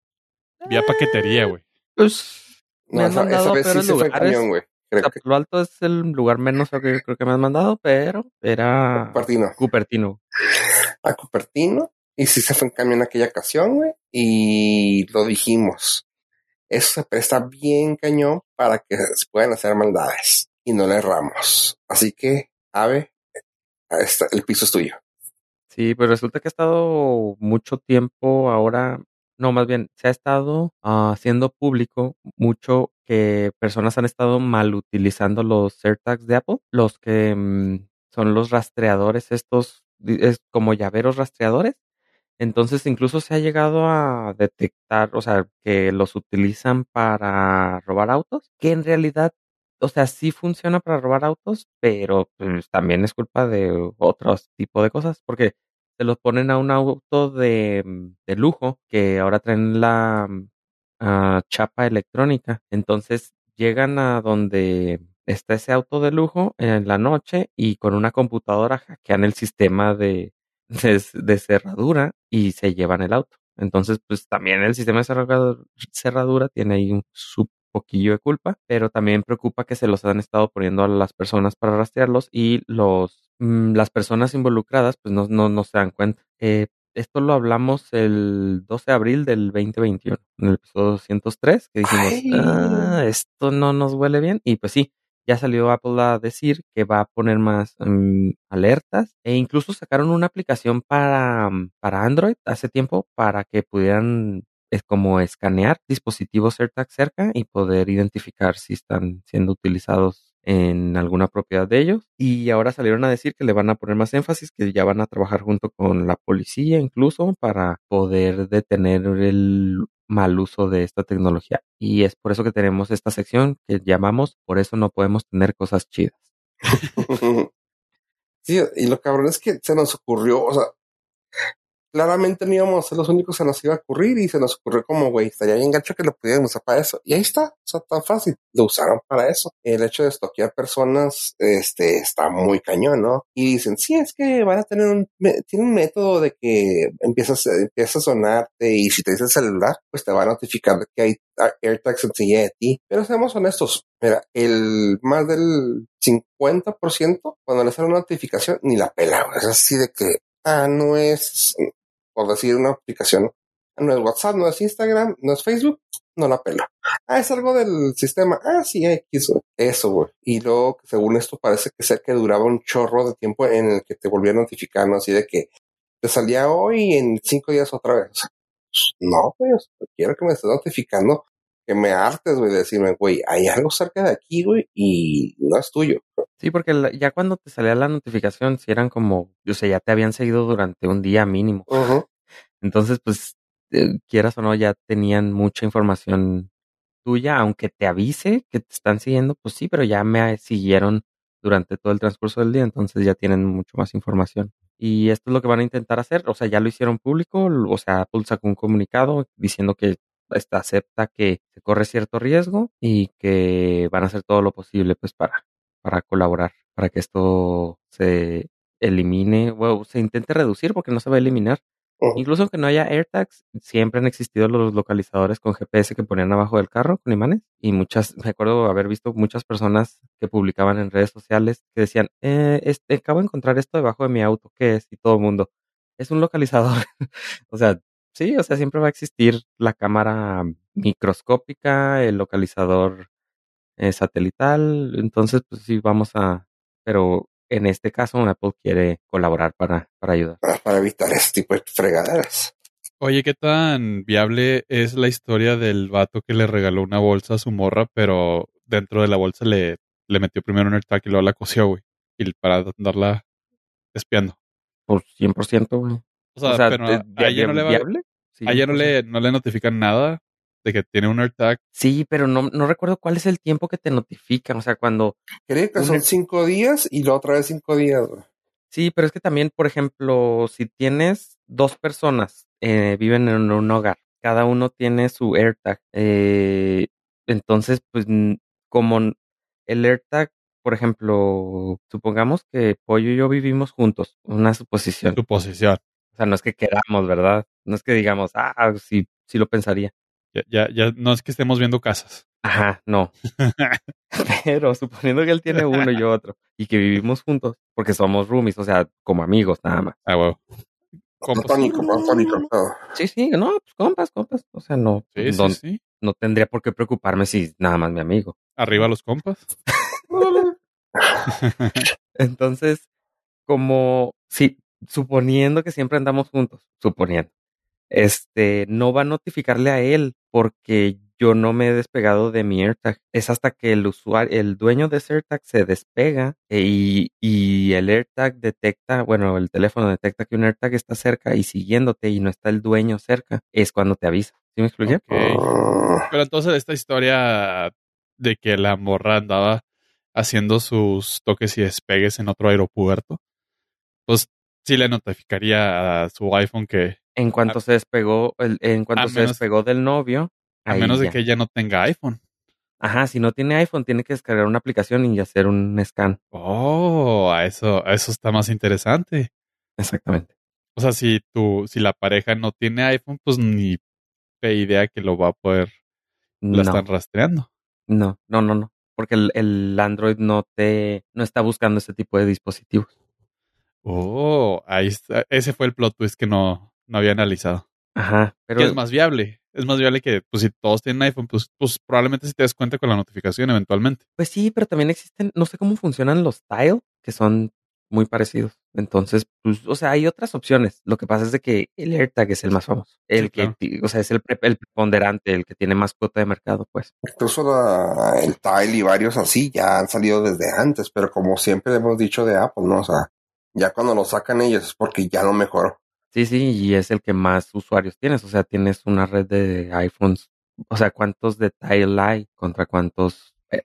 Vía paquetería, güey. Pues, Me No, han esa, mandado a vez sí se fue camión, güey. Creo que Lo Alto es el lugar menos que creo que me has mandado, pero era Cupertino. Cupertino. a Cupertino y sí se fue en camión en aquella ocasión, güey, y lo dijimos. Eso se presta bien cañón para que se puedan hacer maldades y no le erramos. Así que, Ave, esta- el piso es tuyo. Sí, pero resulta que ha estado mucho tiempo ahora, no, más bien, se ha estado ah, haciendo público mucho que personas han estado mal utilizando los AirTags de Apple, los que mm, son los rastreadores, estos es como llaveros rastreadores. Entonces incluso se ha llegado a detectar, o sea, que los utilizan para robar autos, que en realidad, o sea, sí funciona para robar autos, pero pues, también es culpa de otros tipo de cosas, porque se los ponen a un auto de, mm, de lujo que ahora traen la mm, ah, chapa electrónica. Entonces llegan a donde está ese auto de lujo en la noche y con una computadora hackean el sistema de, de, cerradura y se llevan el auto. Entonces, pues también el sistema de cerradura, cerradura tiene ahí un su poquillo de culpa, pero también preocupa que se los han estado poniendo a las personas para rastrearlos y los mm, las personas involucradas pues no, no, no se dan cuenta. Eh, esto lo hablamos el 12 de abril del 2021, en el episodio 203, que dijimos, ah, esto no nos huele bien. Y pues sí, ya salió Apple a decir que va a poner más mm, alertas e incluso sacaron una aplicación para, mm, para Android hace tiempo para que pudieran es como escanear dispositivos AirTag cerca y poder identificar si están siendo utilizados en alguna propiedad de ellos. Y ahora salieron a decir que le van a poner más énfasis, que ya van a trabajar junto con la policía incluso para poder detener el mal uso de esta tecnología. Y es por eso que tenemos esta sección que llamamos Por eso no podemos tener cosas chidas. sí, y lo cabrón es que se nos ocurrió, o sea, claramente no íbamos a ser los únicos que nos iba a ocurrir y se nos ocurrió como, güey, estaría bien gacho que lo pudiéramos usar para eso. Y ahí está, o sea, tan fácil, lo usaron para eso. El hecho de estoquear personas, este, está muy cañón, ¿no? Y dicen, sí, es que van a tener un, tiene un método de que empiezas, empieza a sonarte y si te dice el celular, pues te va a notificar de que hay AirTags enseguida de ti. Pero seamos honestos, mira, el más del 50% cuando le sale una notificación ni la pela, es así de que, ah, no es, por decir una aplicación, no es WhatsApp, no es Instagram, no es Facebook, no la pela. Ah, es algo del sistema. Ah, sí, X, eso, güey. Y luego, según esto, parece que ser que duraba un chorro de tiempo en el que te volvía a notificar, ¿no? Así de que te salía hoy y en cinco días otra vez. No, pues, quiero que me estés notificando que me hartes, güey, de decirme, güey, hay algo cerca de aquí, güey, y no es tuyo. Sí, porque ya cuando te salía la notificación, si eran como, yo sé, ya te habían seguido durante un día mínimo. Entonces, pues, eh, quieras o no, ya tenían mucha información tuya, aunque te avise que te están siguiendo, pues sí, pero ya me siguieron durante todo el transcurso del día, entonces ya tienen mucho más información. Y esto es lo que van a intentar hacer, o sea, ya lo hicieron público, o sea, Apple sacó un comunicado diciendo que acepta que se corre cierto riesgo y que van a hacer todo lo posible pues para, para colaborar, para que esto se elimine, o se intente reducir porque no se va a eliminar. Incluso que no haya AirTags, siempre han existido los localizadores con GPS que ponían abajo del carro con imanes. Y muchas, me acuerdo haber visto muchas personas que publicaban en redes sociales que decían, eh, este, acabo de encontrar esto debajo de mi auto, ¿qué es? Y todo el mundo, es un localizador. o sea, Sí, o sea, siempre va a existir la cámara microscópica, el localizador eh, satelital, entonces pues sí vamos a, pero en este caso Apple quiere colaborar para, para ayudar. Para, evitar este tipo de fregaderas. Oye, ¿qué tan viable es la historia del vato que le regaló una bolsa a su morra, pero dentro de la bolsa le, le metió primero un AirTag y luego la cosió, güey? Y para andarla espiando. Por 100%, güey. O sea, pero a ella no le va, no le, no le notifican nada de que tiene un AirTag. Sí, pero no, no recuerdo cuál es el tiempo que te notifican. O sea, cuando. Creo que son cinco días y la otra vez cinco días. Sí, pero es que también, por ejemplo, si tienes dos personas, eh, viven en un hogar, cada uno tiene su AirTag. Eh, entonces, pues, como el AirTag, por ejemplo, supongamos que Pollo y yo vivimos juntos, una suposición. Suposición. O sea, no es que queramos, ¿verdad? No es que digamos, ah, sí, sí lo pensaría. Ya, ya, ya, no es que estemos viendo casas. Ajá, no. Pero suponiendo que él tiene uno y yo otro, y que vivimos juntos, porque somos roomies, o sea, como amigos nada más. Ah, wow. Sí, sí, no, pues compas, compas. O sea, no, sí, no, sí, no tendría por qué preocuparme si nada más mi amigo. Arriba los compas. Entonces, como si suponiendo que siempre andamos juntos, suponiendo, este, no va a notificarle a él porque yo no me he despegado de mi AirTag. Es hasta que el usuario, el dueño de ese AirTag se despega e, y, y, el AirTag detecta, bueno, el teléfono detecta que un AirTag está cerca y siguiéndote y no está el dueño cerca, es cuando te avisa. ¿Sí me expliqué? Pero entonces esta historia de que la morra andaba haciendo sus toques y despegues en otro aeropuerto, pues sí le notificaría a su iPhone que... En cuanto se despegó, en cuanto se despegó del novio. A menos de que ella no tenga iPhone. Ajá, si no tiene iPhone, tiene que descargar una aplicación y hacer un scan. Oh, a eso, eso está más interesante. Exactamente. O sea, si tu, si la pareja no tiene iPhone, pues ni idea que lo va a poder, lo están rastreando. No, no, no, no. Porque el, el Android no te, no está buscando ese tipo de dispositivos. Oh, ahí está. Ese fue el plot twist que no, no había analizado. Ajá. Pero es más viable. Es más viable que, pues, si todos tienen iPhone, pues, pues probablemente si te des cuenta con la notificación eventualmente. Pues sí, pero también existen, no sé cómo funcionan los Tile, que son muy parecidos. Entonces, pues, o sea, hay otras opciones. Lo que pasa es de que el AirTag es el más famoso. El que, o sea, es el, el preponderante, el que tiene más cuota de mercado, pues. Incluso el Tile y varios así ya han salido desde antes, pero como siempre hemos dicho de Apple, ¿no? O sea, ya cuando lo sacan ellos es porque ya lo mejoró. Sí, sí, y es el que más usuarios tienes. O sea, tienes una red de iPhones. O sea, ¿cuántos de Tile hay contra cuántos eh,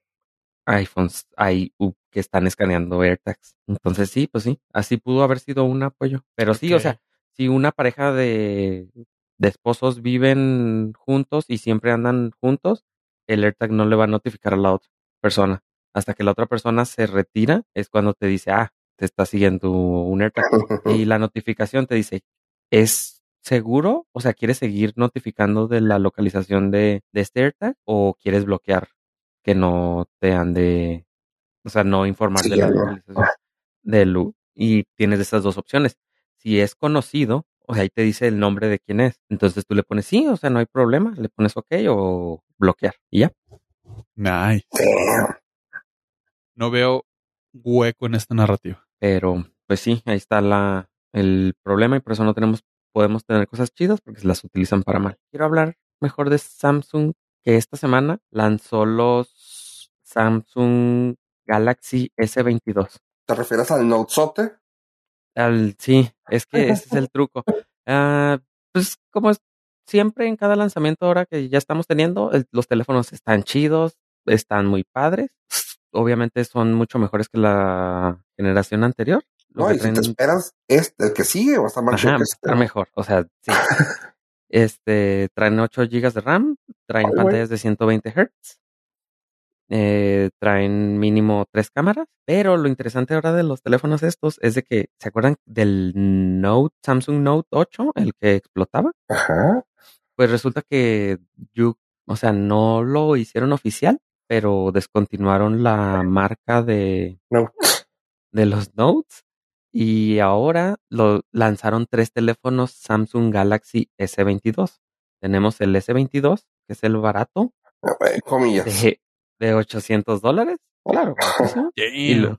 iPhones hay que están escaneando AirTags? Entonces sí, pues sí, así pudo haber sido un apoyo. Pero sí, o sea, si una pareja de, de esposos viven juntos y siempre andan juntos, el AirTag no le va a notificar a la otra persona. Hasta que la otra persona se retira, es cuando te dice, ah, te está siguiendo un AirTag y la notificación te dice, ¿es seguro? O sea, ¿quieres seguir notificando de la localización de, de este AirTag o quieres bloquear que no te ande, o sea, no informar de la localización del y tienes esas dos opciones. Si es conocido o sea, ahí te dice el nombre de quién es. Entonces tú le pones sí, o sea, no hay problema, le pones ok o bloquear y ya. Nice. No veo hueco en esta narrativa. Pero, pues sí, ahí está la, el problema y por eso no tenemos, podemos tener cosas chidas porque se las utilizan para mal. Quiero hablar mejor de Samsung que esta semana lanzó los Samsung Galaxy S22. ¿Te refieres al Note Sote? Al, sí, es que ese es el truco. Ah, pues como es siempre en cada lanzamiento ahora que ya estamos teniendo, el- los teléfonos están chidos, están muy padres. Obviamente son mucho mejores que la generación anterior. No, y si te esperas, este, el que sigue va a estar más Ajá, que a estar mejor. O sea, sí. este, traen 8 GB de RAM, traen Ay, pantallas de 120 Hz, eh, traen mínimo tres cámaras, pero lo interesante ahora de los teléfonos estos es de que, ¿se acuerdan del Note, Samsung Note 8, el que explotaba? Ajá. Pues resulta que, yo, o sea, no lo hicieron oficial, pero descontinuaron la marca de, No. de los Notes y ahora lo lanzaron tres teléfonos Samsung Galaxy S22. Tenemos el S22, que es el barato, Eh, Comillas. de, de 800 dólares. Claro. Y, lo-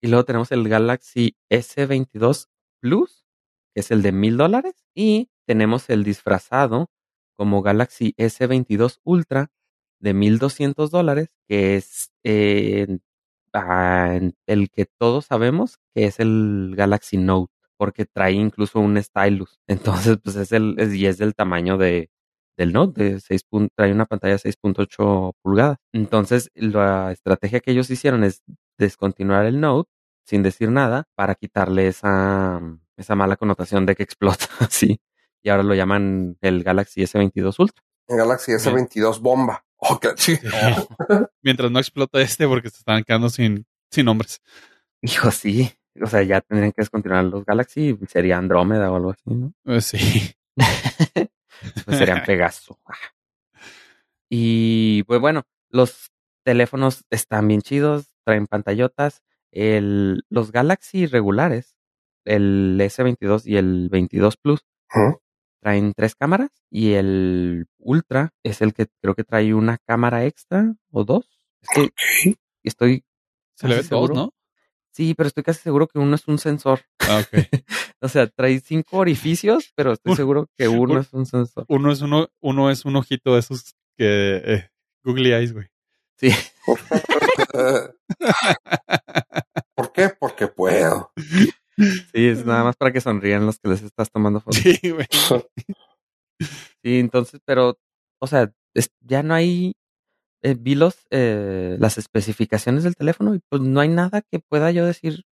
y luego tenemos el Galaxy S22 Plus, que es el de 1000 dólares. Y tenemos el disfrazado como Galaxy S22 Ultra de 1200 dólares, que es eh, ah, el que todos sabemos que es el Galaxy Note, porque trae incluso un stylus. Entonces, pues es el, es- y es del tamaño de, del Note, de 6 pun- trae una pantalla de 6.8 pulgadas. Entonces, la estrategia que ellos hicieron es descontinuar el Note sin decir nada para quitarle esa, esa mala connotación de que explota así. Y ahora lo llaman el Galaxy S22 Ultra. Galaxy S22 bomba. Oh, chido. Mientras no explota este porque se están quedando sin, sin nombres. Hijo, sí. O sea, ya tendrían que descontinuar los Galaxy. Sería Andrómeda o algo así, ¿no? Eh, sí. Pues serían Pegaso. Y pues bueno, los teléfonos están bien chidos, traen pantallotas. El, los Galaxy regulares, el S22 y el 22 Plus, Ujú. Traen tres cámaras y el Ultra es el que creo que trae una cámara extra o dos. Es que estoy Se le casi ven dos, seguro. ¿no? Sí, pero estoy casi seguro que uno es un sensor. Ah, ok. O sea, trae cinco orificios, pero estoy seguro que uno un- es un sensor. Uno es uno, uno es un ojito de esos que eh, Google Eyes, güey. Sí. ¿Por qué? Porque puedo. Sí, es nada más para que sonrían los que les estás tomando fotos. Sí, güey. Sí, entonces, pero, o sea, es- ya no hay, eh, vi los, eh, las especificaciones del teléfono y pues no hay nada que pueda yo decir,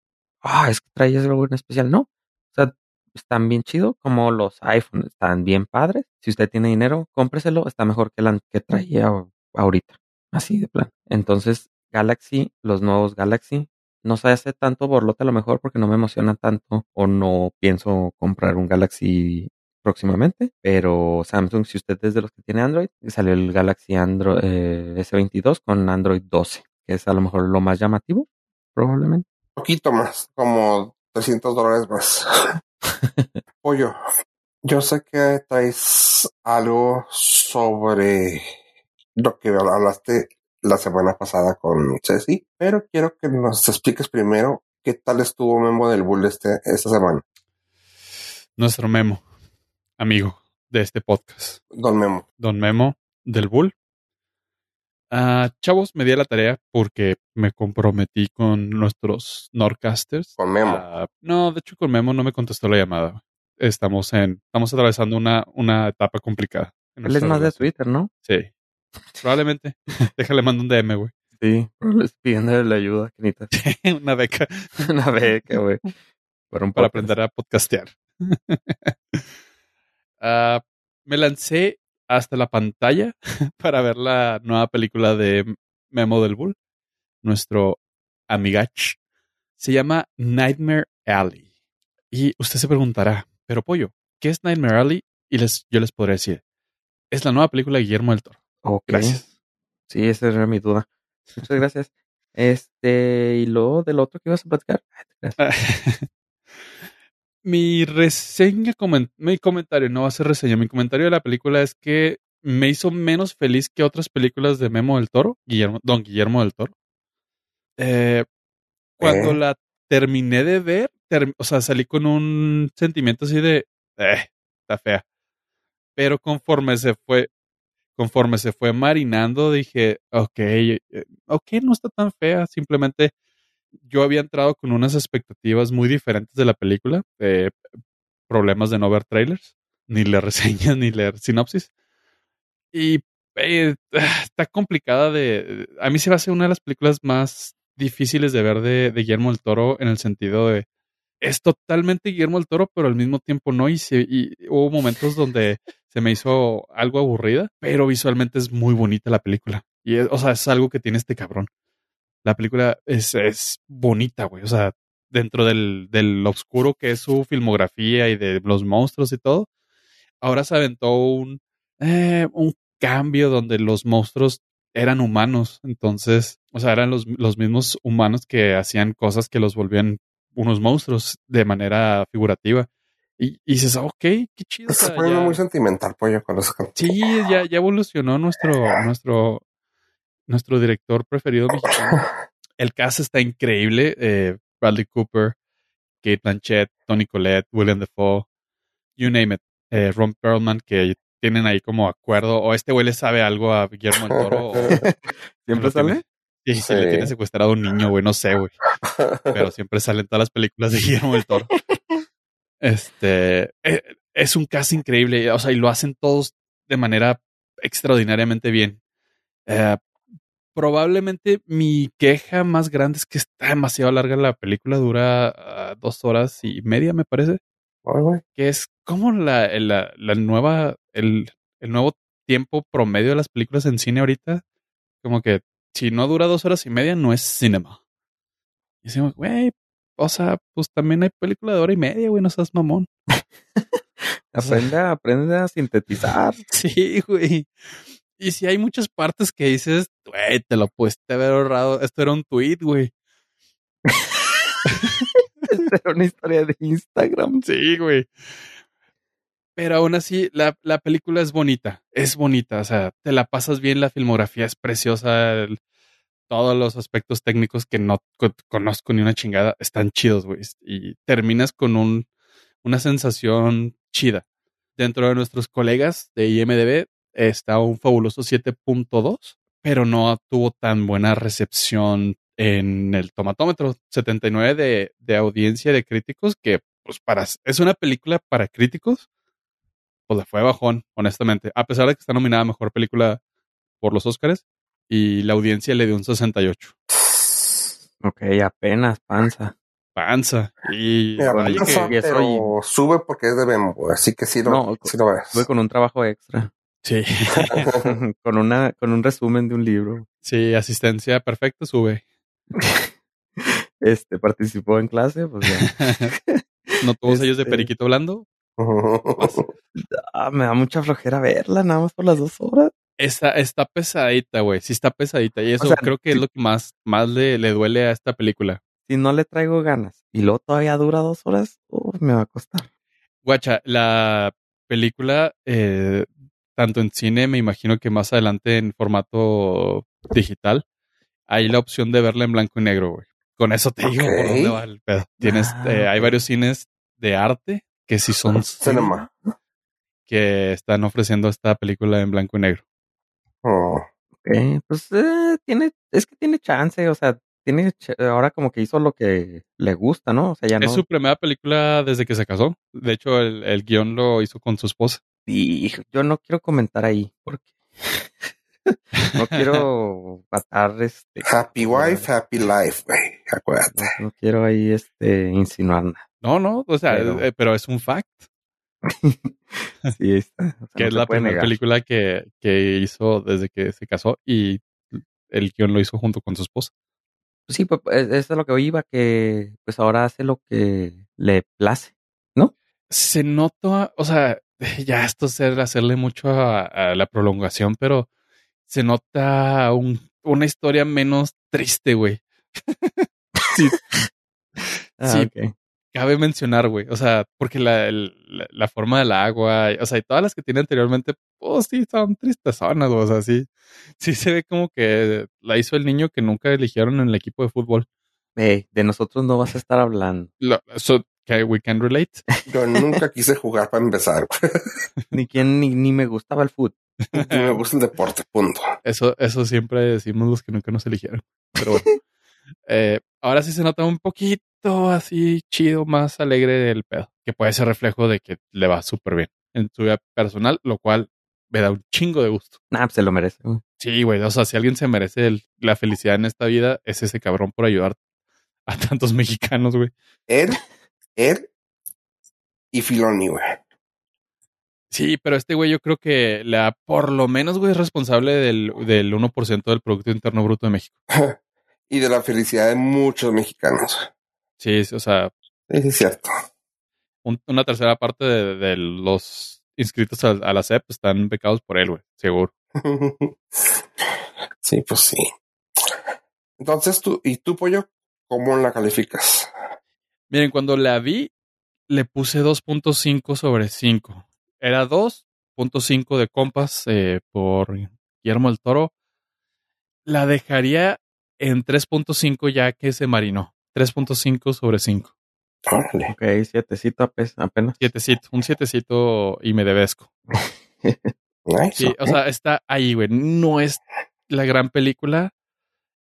ah, es que traes algo en especial. No, o sea, están bien chido, como los iPhones, están bien padres. Si usted tiene dinero, cómpreselo, está mejor que la que traía ahorita, así de plan. Entonces, Galaxy, los nuevos Galaxy, no se hace tanto borlote a lo mejor porque no me emociona tanto o no pienso comprar un Galaxy próximamente, pero Samsung, si usted es de los que tiene Android, salió el Galaxy Android eh, S22 con Android 12, que es a lo mejor lo más llamativo, probablemente. poquito más, como 300 dólares más. Pollo, yo sé que traes algo sobre lo que hablaste la semana pasada con Ceci, pero quiero que nos expliques primero qué tal estuvo Memo del Bull este, esta semana. Nuestro Memo, amigo de este podcast. Don Memo. Don Memo del Bull. Ah, chavos, me di a la tarea porque me comprometí con nuestros Nordcasters. Con Memo. Ah, no, de hecho con Memo no me contestó la llamada. Estamos en, estamos atravesando una, una etapa complicada. Él es más de. Twitter, ¿no? Sí. Probablemente. Déjale mando un DM, güey. Sí, pidiéndole la ayuda, que necesitas una beca una beca, güey. Para un para aprender a podcastear. Ah, me lancé hasta la pantalla para ver la nueva película de Memo del Bull, nuestro amigach. Se llama Nightmare Alley. Y usted se preguntará, pero pollo, ¿qué es Nightmare Alley? Y les, yo les podré decir, es la nueva película de Guillermo del Toro. Ok. Gracias. Sí, esa era mi duda. Muchas gracias. Este, y luego del otro que ibas a platicar. Ah, mi reseña, coment- mi comentario, no va a ser reseña, mi comentario de la película es que me hizo menos feliz que otras películas de Memo del Toro, Guillermo, Don Guillermo del Toro. Eh, cuando ¿Eh? la terminé de ver, ter- o sea, salí con un sentimiento así de, eh, está fea. Pero conforme se fue, conforme se fue marinando, dije, ok, eh, ok, no está tan fea, simplemente yo había entrado con unas expectativas muy diferentes de la película, problemas de no ver trailers, ni leer reseñas, ni leer sinopsis. Y eh, está complicada de... A mí se me hace una de las películas más difíciles de ver de, Guillermo del Toro en el sentido de... Es totalmente Guillermo del Toro, pero al mismo tiempo no. Y, y hubo momentos donde me hizo algo aburrida, pero visualmente es muy bonita la película. Y es- o sea, es algo que tiene este cabrón. La película es, es bonita, güey. O sea, dentro del, del oscuro que es su filmografía y de los monstruos y todo, ahora se aventó un, eh, un cambio donde los monstruos eran humanos. Entonces, o sea, eran los, los mismos humanos que hacían cosas que los volvían unos monstruos de manera figurativa. Y, y dices, ok, qué chido. Se pone ya- muy sentimental, pollo, con eso. Sí, ya, ya evolucionó nuestro, nuestro, nuestro director preferido mexicano. El cast está increíble. Eh, Bradley Cooper, Kate Blanchett, Tony Collette, William Defoe, you name it. Eh, Ron Perlman, que tienen ahí como acuerdo, o este güey le sabe algo a Guillermo del Toro. o- ¿Siempre sale? tiene- Sí, Sí. le tiene secuestrado a un niño, güey, no sé, güey. Pero siempre salen todas las películas de Guillermo del Toro. Este eh, es un cast increíble, o sea, y lo hacen todos de manera extraordinariamente bien. Eh, probablemente mi queja más grande es que está demasiado larga la película, dura ah, dos horas y media, me parece, que es como la, la, la nueva, el, el nuevo tiempo promedio de las películas en cine ahorita. Como que si no dura dos horas y media, no es cinema. Y decimos, güey, o sea, pues también hay película de hora y media, güey, no seas mamón. Aprende, a- aprende a sintetizar. Sí, güey. Y si hay muchas partes que dices, güey, te lo pudiste haber ahorrado. Esto era un tweet, güey. Esta era una historia de Instagram. Sí, güey. Pero aún así, la, la película es bonita. Es bonita. O sea, te la pasas bien, la filmografía es preciosa. el- todos los aspectos técnicos que no co- conozco ni una chingada están chidos, güey. Y terminas con un, una sensación chida. Dentro de nuestros colegas de IMDB está un fabuloso 7.2, pero no tuvo tan buena recepción en el tomatómetro 79 de, de audiencia de críticos que pues para es una película para críticos pues le fue bajón honestamente a pesar de que está nominada mejor película por los Oscars y la audiencia le dio un 68 Ok, apenas panza. panza y Mira, que- y eso pero sube porque es de güey, así que sí lo, No, sí lo ves. Estuve con un trabajo extra. sí con una, con un resumen de un libro. sí asistencia perfecta sube Este participó en clase, pues ya. no tuvo sellos de Este- periquito blando Ah, me da mucha flojera verla, nada más por las dos horas. Está, está pesadita, güey. Sí está pesadita. Y eso sea, creo que es lo que más, más le, le duele a esta película. Si no le traigo ganas y luego todavía dura dos horas, oh, me va a costar. Guacha, la película, eh, tanto en cine, me imagino que más adelante en formato digital, hay la opción de verla en blanco y negro, güey. Con eso te digo por dónde va el pedo. Tienes, Ah, eh, hay varios cines de arte que sí son Cinema. que están ofreciendo esta película en blanco y negro. Oh. Ok, pues eh, tiene, es que tiene chance, o sea, tiene, ahora como que hizo lo que le gusta, ¿no? O sea, ya no. Es su primera película desde que se casó. De hecho, el, el guion lo hizo con su esposa. Y yo no quiero comentar ahí, porque no quiero matar este. Happy wife, happy life, güey. Acuérdate. No, no quiero ahí este insinuar nada. No, no, o sea, Pero- eh, pero es un fact. Sí, está. o sea, que no es la primera negar. película que, que hizo desde que se casó y el guion lo hizo junto con su esposa. Sí, pues eso es lo que iba, que pues ahora hace lo que le place, ¿no? Se nota, o sea, ya esto es hacerle mucho a, a la prolongación, pero se nota un- una historia menos triste, güey. sí, Ah, Sí. Cabe mencionar, güey. O sea, porque la, el- la, la forma del agua, o sea, y todas las que tiene anteriormente, pues sí, son tristes zonas, o sea, sí. Sí se ve como que la hizo el niño que nunca eligieron en el equipo de fútbol. De nosotros no vas a estar hablando. Lo- so, que we can relate. Yo nunca quise jugar para empezar. Ni quién, ni, ni me gustaba el fútbol. Y me gusta el deporte, punto. Eso, eso siempre decimos los que nunca nos eligieron. Pero bueno. Eh, ahora sí se nota un poquito así chido, más alegre del pedo. Que puede ser reflejo de que le va súper bien en su vida personal, lo cual me da un chingo de gusto. Nah, pues se lo merece. güey. Sí, güey. O sea, si alguien se merece el- la felicidad en esta vida, es ese cabrón por ayudar a tantos mexicanos, güey. Él, él y Filoni, güey. Sí, pero este güey yo creo que la, por lo menos, güey, es responsable del, del 1% del Producto Interno Bruto de México. Y de la felicidad de muchos mexicanos. Sí, sí, o sea, es cierto. un- una tercera parte de, de los inscritos a, a la CEP están becados por él, güey, seguro. Sí, pues sí. Entonces tú, ¿y tú, pollo? ¿Cómo la calificas? Miren, cuando la vi, le puse 2.5 sobre 5. Era 2.5 de compas eh, por Guillermo del Toro. La dejaría en 3.5 ya que se marinó. 3.5 sobre 5. Órale. Ok, sietecito ape- apenas. Sietecito, un sietecito y me debesco. Nice. Sí, o sea, está ahí, güey. No es la gran película.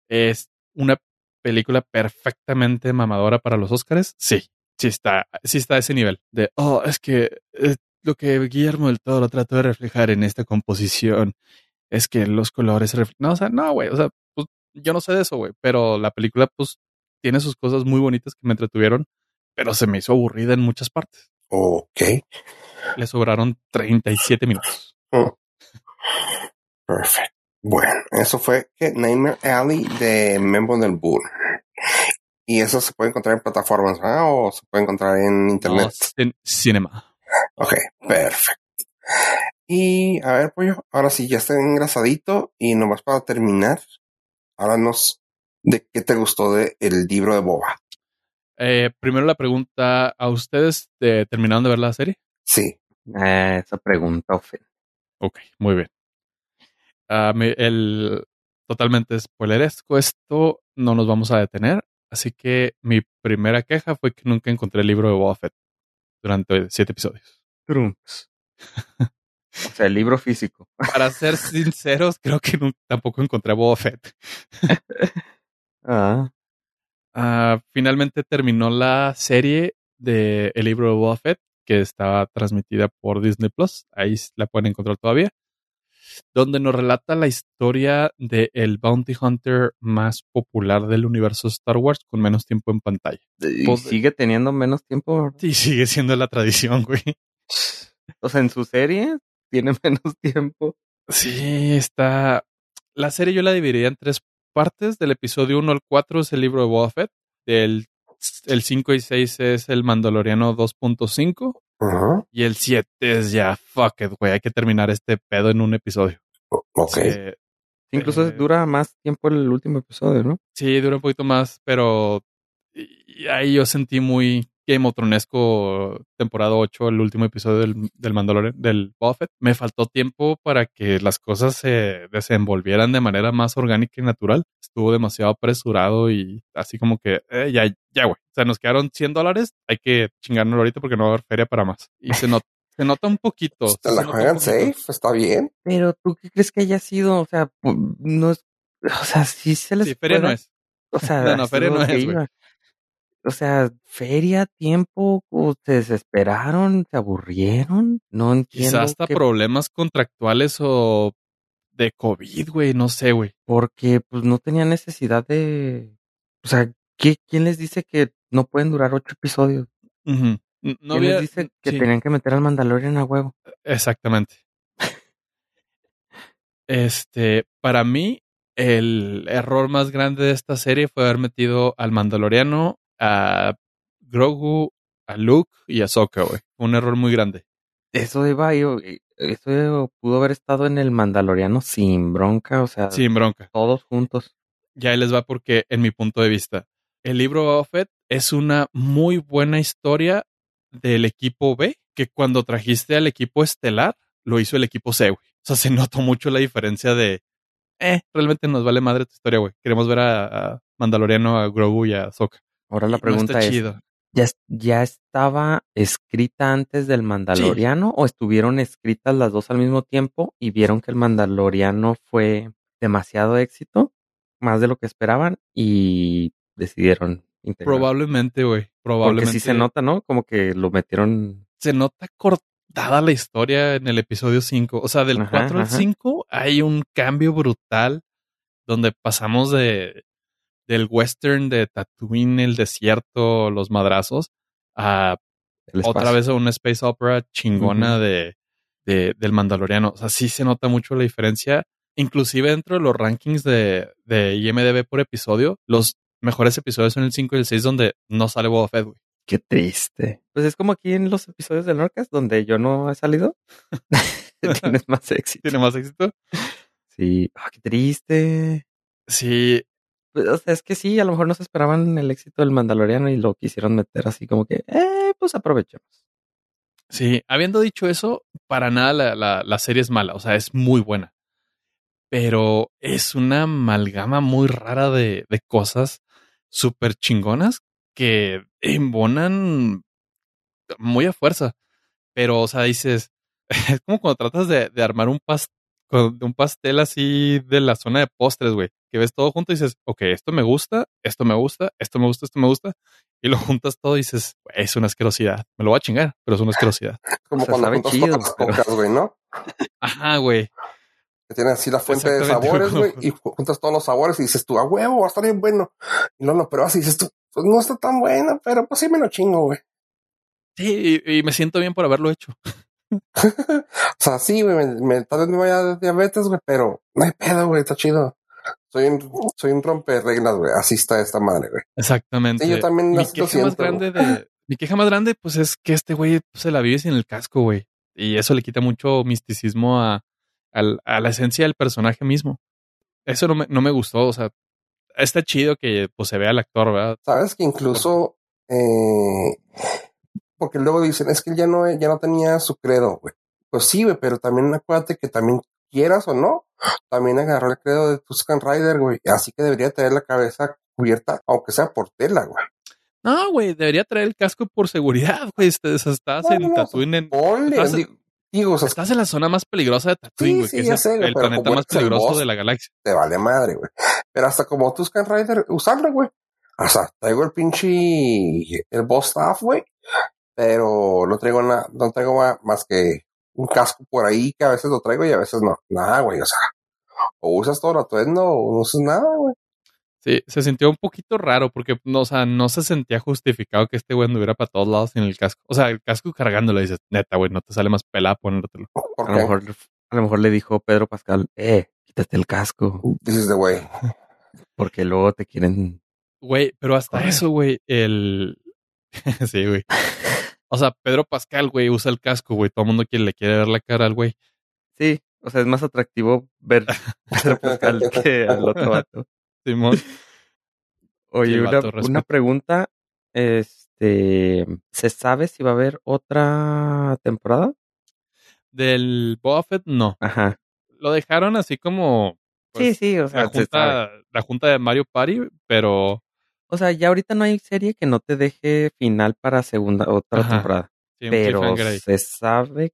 Es una película perfectamente mamadora para los Oscars. Sí, sí está, sí está a ese nivel. De, oh, es que eh, lo que Guillermo del Toro trató de reflejar en esta composición es que los colores refle- No, o sea, no, güey. O sea, yo no sé de eso, güey. Pero la película, pues, tiene sus cosas muy bonitas que me entretuvieron, pero se me hizo aburrida en muchas partes. Ok. Le sobraron 37 minutos. Perfecto. Bueno, eso fue Nightmare Alley de Membo del Bull. Y eso se puede encontrar en plataformas, ¿verdad? O se puede encontrar en internet. No, en cinema. Ok, perfecto. Y a ver, pollo, ahora sí ya está engrasadito y nomás para terminar, háblanos de qué te gustó de el libro de Boba. Eh, primero la pregunta, ¿a ustedes eh, terminaron de ver la serie? Sí. Ah, esa pregunta ofende. Ok, muy bien. Ah, me- el totalmente spoileresco esto, no nos vamos a detener. Así que mi primera queja fue que nunca encontré el libro de Boba Fett durante siete episodios. Trunks. o sea, el libro físico. Para ser sinceros, creo que tampoco encontré a Boba Fett. Ah, Ah, finalmente terminó la serie de El libro de Boba Fett, que estaba transmitida por Disney Plus. Ahí la pueden encontrar todavía. Donde nos relata la historia de el Bounty Hunter más popular del universo Star Wars con menos tiempo en pantalla. y Pues- sigue teniendo menos tiempo. Sí, sigue siendo la tradición, güey. O sea, en su serie tiene menos tiempo. Sí, está. La serie yo la dividiría en tres partes. Del episodio 1 al 4 es el libro de Boba Fett. Del el 5 y 6 es el Mandaloriano 2.5. Ajá. Y el 7 es ya, fuck it, güey. Hay que terminar este pedo en un episodio. Ok. Eh, Incluso Eh. dura más tiempo el último episodio, ¿no? sí, dura un poquito más, pero y ahí yo sentí muy Game of Thronesco temporada 8, el último episodio del, del Mandalorian, del Buffett. Me faltó tiempo para que las cosas se desenvolvieran de manera más orgánica y natural. Estuvo demasiado apresurado y así como que, eh, ya, ya, güey. O sea, nos quedaron 100 dólares. Hay que chingarnos ahorita porque no va a haber feria para más. Y se, not- se nota un poquito. Te se la nota juegan safe, está bien. Pero tú qué crees que haya sido, o sea, no es, o sea, sí se les Sí, feria no es. O sea, No, no, feria no es, güey. O sea, feria, tiempo, se desesperaron, se aburrieron, no entiendo. Quizás hasta problemas contractuales o de COVID, güey. No sé, güey. porque pues no tenía necesidad de, o sea, ¿qué, ¿quién les dice que no pueden durar ocho episodios? No ¿Quién había, les dice que sí, tenían que meter al Mandalorian a huevo? Exactamente. Este, para mí, el error más grande de esta serie fue haber metido al Mandaloriano, a Grogu, a Luke y a Ahsoka, güey. Un error muy grande. Eso iba, yo- eso pudo haber estado en el Mandaloriano sin bronca, o sea, Sin bronca. todos juntos. Ya ahí les va porque, en mi punto de vista, el libro Boba Fett es una muy buena historia del equipo B, que cuando trajiste al equipo estelar, lo hizo el equipo C, güey. O sea, se notó mucho la diferencia de, eh, realmente nos vale madre tu historia, güey. Queremos ver a, a Mandaloriano, a Grogu y a Ahsoka. Ahora la no pregunta está es, chido. ¿ya, ¿ya estaba escrita antes del Mandaloriano o estuvieron escritas las dos al mismo tiempo y vieron que el Mandaloriano fue demasiado éxito, más de lo que esperaban y decidieron integrar? Probablemente, güey. Porque Probablemente. sí se nota, ¿no? Como que lo metieron se nota cortada la historia en el episodio 5. O sea, del Ajá, 4 al ajá. 5 hay un cambio brutal donde pasamos de del western de Tatooine, el desierto, los madrazos, a otra vez a una space opera chingona de, de- del Mandaloriano. O sea, sí se nota mucho la diferencia. Inclusive dentro de los rankings de, de IMDB por episodio, los mejores episodios son el 5 y el 6 donde no sale Boba Fett, güey. Qué triste. Pues es como aquí en los episodios del Norcas donde yo no he salido. Tienes más éxito. Tiene más éxito. Sí. Ah, qué triste. Sí, o sea, es que sí, a lo mejor no se esperaban el éxito del Mandaloriano y lo quisieron meter así como que, eh, pues aprovechemos. Sí, habiendo dicho eso, para nada la, la- la serie es mala, o sea, es muy buena. Pero es una amalgama muy rara de, de cosas súper chingonas que embonan muy a fuerza. Pero, o sea, dices, es como cuando tratas de, de armar un, pas- con- un pastel así de la zona de postres, güey, que ves todo junto y dices, ok, esto me gusta, esto me gusta, esto me gusta, esto me gusta, y lo juntas todo y dices, "Güey, es una asquerosidad. Me lo voy a chingar, pero es una asquerosidad. Como O sea, cuando sabe juntas chido, todas las pero- cocas, güey, ¿no? Ajá, güey. Que tiene así la fuente de sabores, güey. y juntas todos los sabores y dices tú, a huevo, va a estar bien bueno. Y luego lo pruebas y dices tú, pues no está tan bueno, pero pues sí me lo chingo, güey. Sí, y, y me siento bien por haberlo hecho. O sea, sí, güey, me, me- tal vez me vaya a diabetes, güey, pero no hay pedo, güey, está chido. Soy un, soy un romper reglas, güey. Así está esta madre, güey. Exactamente. Sí, yo también mi queja más grande de, mi queja más grande, pues es que este güey pues, se la vive sin el casco, güey. Y eso le quita mucho misticismo a, al- a la esencia del personaje mismo. Eso no me, no me gustó. O sea, está chido que pues se vea el actor, ¿verdad? Sabes que incluso, eh, porque luego dicen, es que él ya no, ya no tenía su credo, güey. Pues sí, güey, pero también acuérdate que también quieras o no, también agarró el credo de Tuscan Rider, güey. Así que debería tener la cabeza cubierta, aunque sea por tela, güey. No, güey, debería traer el casco por seguridad, güey. Estás, estás en Tatooine, digo, o sea, estás en la zona más peligrosa de Tatooine, Sí, güey, sí, que ya es sé, el, güey, el pero planeta más peligroso boss, de la galaxia. te vale madre, güey. Pero hasta como Tuscan Rider, usarlo, güey. O sea, traigo el pinche, el boss staff, güey. Pero no traigo nada, no traigo más que un casco por ahí que a veces lo traigo y a veces no. Nada, güey. O sea, o usas todo el atuendo o no usas nada, güey. Sí, se sintió un poquito raro porque, no, o sea, no se sentía justificado que este güey anduviera para todos lados sin el casco. O sea, el casco cargándolo, dices, neta, güey, no te sale más pelada ponértelo. ¿Por A lo mejor, a lo mejor le dijo Pedro Pascal, eh, quítate el casco, Dices de güey. porque luego te quieren. Güey, pero hasta eso, güey, el... sí, güey. O sea, Pedro Pascal, güey, usa el casco, güey. Todo el mundo quiere, le quiere ver la cara al güey. Sí, o sea, es más atractivo ver Pedro Pascal que al otro vato. Simón. Oye, Sí, una, vato, una pregunta. Este, ¿se sabe si va a haber otra temporada? Del Boba Fett, no. Ajá. Lo dejaron así como... pues, sí, sí, o sea, la, se sabe. junta, la junta de Mario Party, pero... O sea, ya ahorita no hay serie que no te deje final para segunda otra Ajá. temporada. sí, Pero se sabe.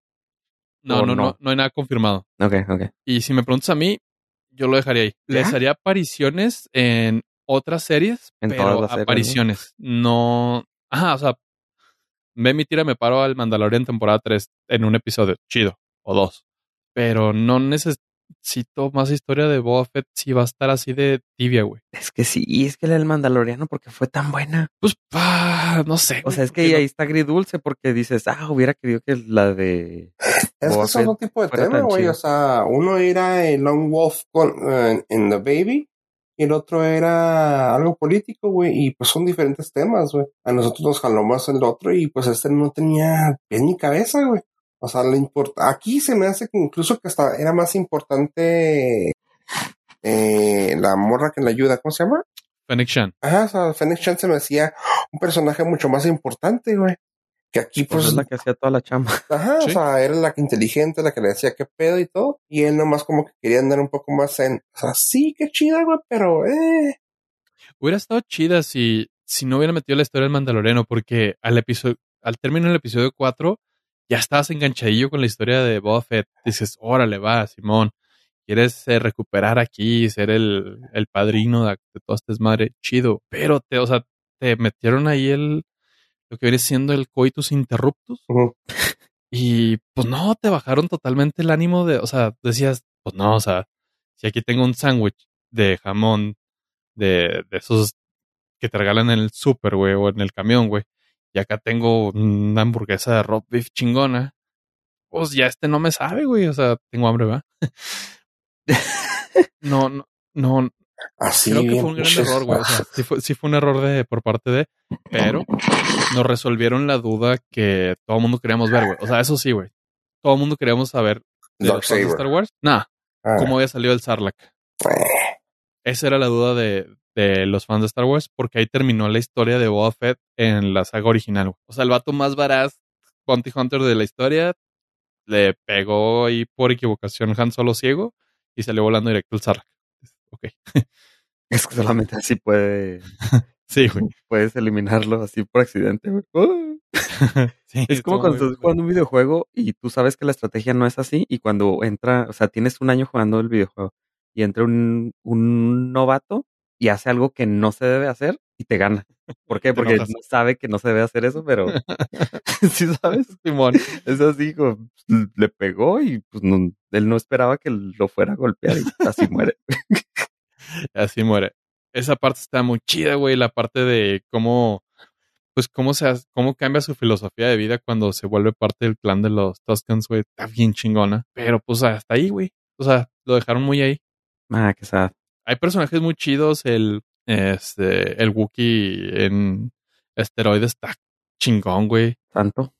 No, no, no, no. no hay nada confirmado. Ok, ok. Y si me preguntas a mí, yo lo dejaría ahí. ¿Ya? Les haría apariciones en otras series, En todas pero las series, ¿no? apariciones. ¿no? Ajá, o sea, ve mi tira, me paro al Mandalorian temporada 3 en un episodio, chido, o dos. Pero no necesito más historia de Boba Fett si va a estar así de tibia, güey. Es que sí, y es que la del Mandaloriano, porque fue tan buena. Pues, ah, no sé. O sea, es que no- ahí está agridulce porque dices, ah, hubiera querido que la de. Es que Boba es Fett otro tipo de fuera tema, tan güey. O sea, uno era el Long Wolf con, eh, en The Baby y el otro era algo político, güey. Y pues son diferentes temas, güey. A nosotros nos jaló más el otro y pues este no tenía pie ni cabeza, güey. O sea, le importa. Aquí se me hace que incluso que hasta era más importante eh, la morra que le ayuda. ¿Cómo se llama? Fennec Shan. Ajá, o sea, Fennec Chan se me hacía un personaje mucho más importante, güey. Que aquí, Pues pues, es la que hacía toda la chamba. ajá, Sí. o sea, era la que inteligente, la que le decía qué pedo y todo. Y él nomás como que quería andar un poco más en, o sea, sí, qué chida, güey, pero, eh. Hubiera estado chida si, si no hubiera metido la historia del Mandaloriano, porque al episodio, al término del episodio 4, ya estabas enganchadillo con la historia de Boba Fett. Dices, órale, va, Simón. Quieres eh, recuperar aquí, ser el, el padrino de, de toda esta desmadre, chido. Pero te, o sea, te metieron ahí el, lo que viene siendo el coitus interruptus. Y pues no, te bajaron totalmente el ánimo de, o sea, decías, pues no, o sea, si aquí tengo un sándwich de jamón, de, de esos que te regalan en el súper, güey, o en el camión, güey, y acá tengo una hamburguesa de roast beef chingona, pues ya este no me sabe, güey, o sea, tengo hambre, ¿va? no, no, no, Así, creo que fue un gran error, güey. O sea, sí fue, sí fue un error de, por parte de, pero nos resolvieron la duda que todo el mundo queríamos ver, güey. O sea, eso sí, güey. Todo el mundo queríamos saber de los de Darksaber. Star Wars. Nah, Ah, cómo había salido el Sarlacc. eh, Esa era la duda de, de los fans de Star Wars, porque ahí terminó la historia de Boba Fett en la saga original. O sea, el vato más varaz, Bounty Hunter de la historia, le pegó ahí por equivocación Han Solo ciego y salió volando directo el Sarlacc. Ok. Es que solamente así puede, Sí, güey. puedes eliminarlo así por accidente, güey. Sí, Es como cuando estás jugando un videojuego y tú sabes que la estrategia no es así y cuando entra, o sea, tienes un año jugando el videojuego y entra un, un novato y hace algo que no se debe hacer y te gana. ¿Por qué? Porque no sabe que no se debe hacer eso, pero sí sabes. Simón. Es así, como, le pegó y pues no- él no esperaba que lo fuera a golpear y así muere. Así muere. Esa parte está muy chida, güey. La parte de cómo, pues cómo se, hace- cómo cambia su filosofía de vida cuando se vuelve parte del clan de los Tuscans, güey. Está bien chingona. Pero pues hasta ahí, güey. O sea, lo dejaron muy ahí. Ah, qué sad. Hay personajes muy chidos. El, este, el Wookiee en esteroides está chingón, güey. Tanto.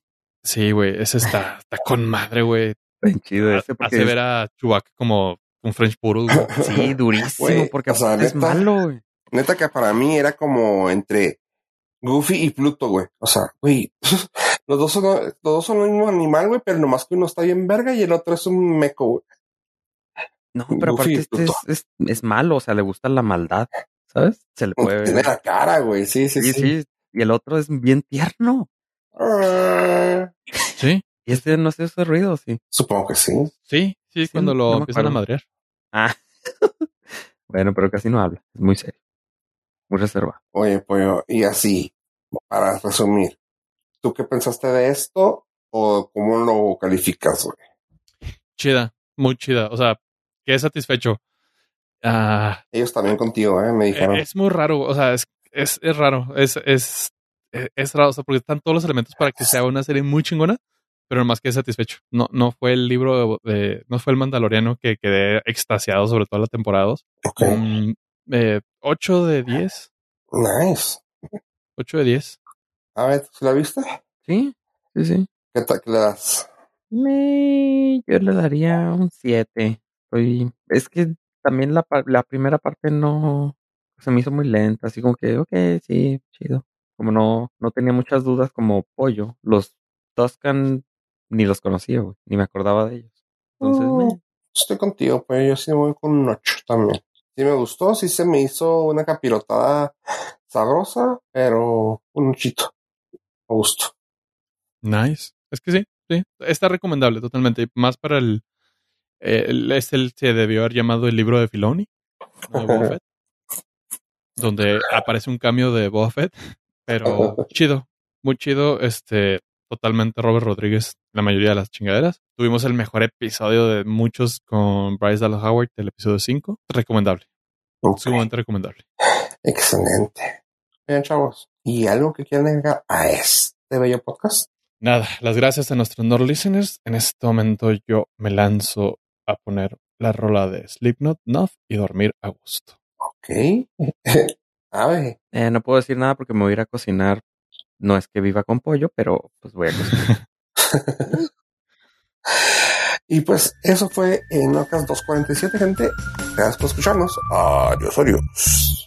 Sí, güey. Ese está, está con madre, güey. Bien chido ese Hace ver a Chewbacca como un French puro, güey. sí, durísimo, Güey, porque o sea, es neta. malo, güey. Neta que para mí era como entre Goofy y Pluto, güey. O sea, güey, los dos son, los dos son el mismo animal, güey, pero nomás que uno está bien verga y el otro es un meco, güey. No, pero Goofy aparte este es, es, es malo, o sea, le gusta la maldad, ¿sabes? Se le puede Tiene la cara, güey. Sí, sí, Sí, sí. sí. Y el otro es bien tierno. Ah, Sí, Y este no hace ese ruido, sí. supongo que sí. sí, sí, Sí, cuando lo no empiezan a madrear. Ah. bueno, pero casi no habla. Es muy serio. Muy reservado. Oye, pollo, y así, para resumir, ¿tú qué pensaste de esto o cómo lo calificas, güey? Chida, muy chida. O sea, quedé satisfecho. Ah, Ellos también contigo, ¿eh? Me dijeron. es muy raro, o sea, es, es, es raro. Es, es, es, es raro, o sea, porque están todos los elementos para que sea una serie muy chingona, pero más que satisfecho. No, no fue el libro de, no fue el Mandaloriano que quedé extasiado sobre toda la temporada 2. ok, Mm, eh, 8 de 10. nice. 8 de 10. A ver, ¿tú la viste? Sí, sí, sí. ¿Qué tal que le das? Me, yo le daría un 7. Estoy, es que también la, la primera parte no se me hizo muy lenta, así como que, ok, sí, chido. Como no, no tenía muchas dudas como pollo. Los Tuscan ni los conocía, güey, ni me acordaba de ellos. Entonces, meh. Estoy contigo, pues yo sí me voy con un 8 también. Sí me gustó, sí se me hizo una capirotada sabrosa, pero un ochito. Me gustó. Nice. Es que sí, sí. Está recomendable totalmente. Más para el. El es el se debió haber llamado el libro de Filoni. de Boba Fett, donde aparece un cambio de Boba Fett. Pero chido. Muy chido. Este. Totalmente Robert Rodríguez. La mayoría de las chingaderas. Tuvimos el mejor episodio de muchos con Bryce Dallas Howard, el episodio 5. Recomendable. Sumamente recomendable. Excelente. Bien, chavos. ¿Y algo que quieran agregar a este bello podcast? Nada, las gracias a nuestros Nord listeners. En este momento yo me lanzo a poner la rola de Slipknot, Nuff y dormir a gusto. Ok. a ver. Eh, no puedo decir nada porque me voy a ir a cocinar. No es que viva con pollo, pero pues voy a cocinar. y pues eso fue en Ocas 247, gente. Gracias por escucharnos. Adiós, adiós.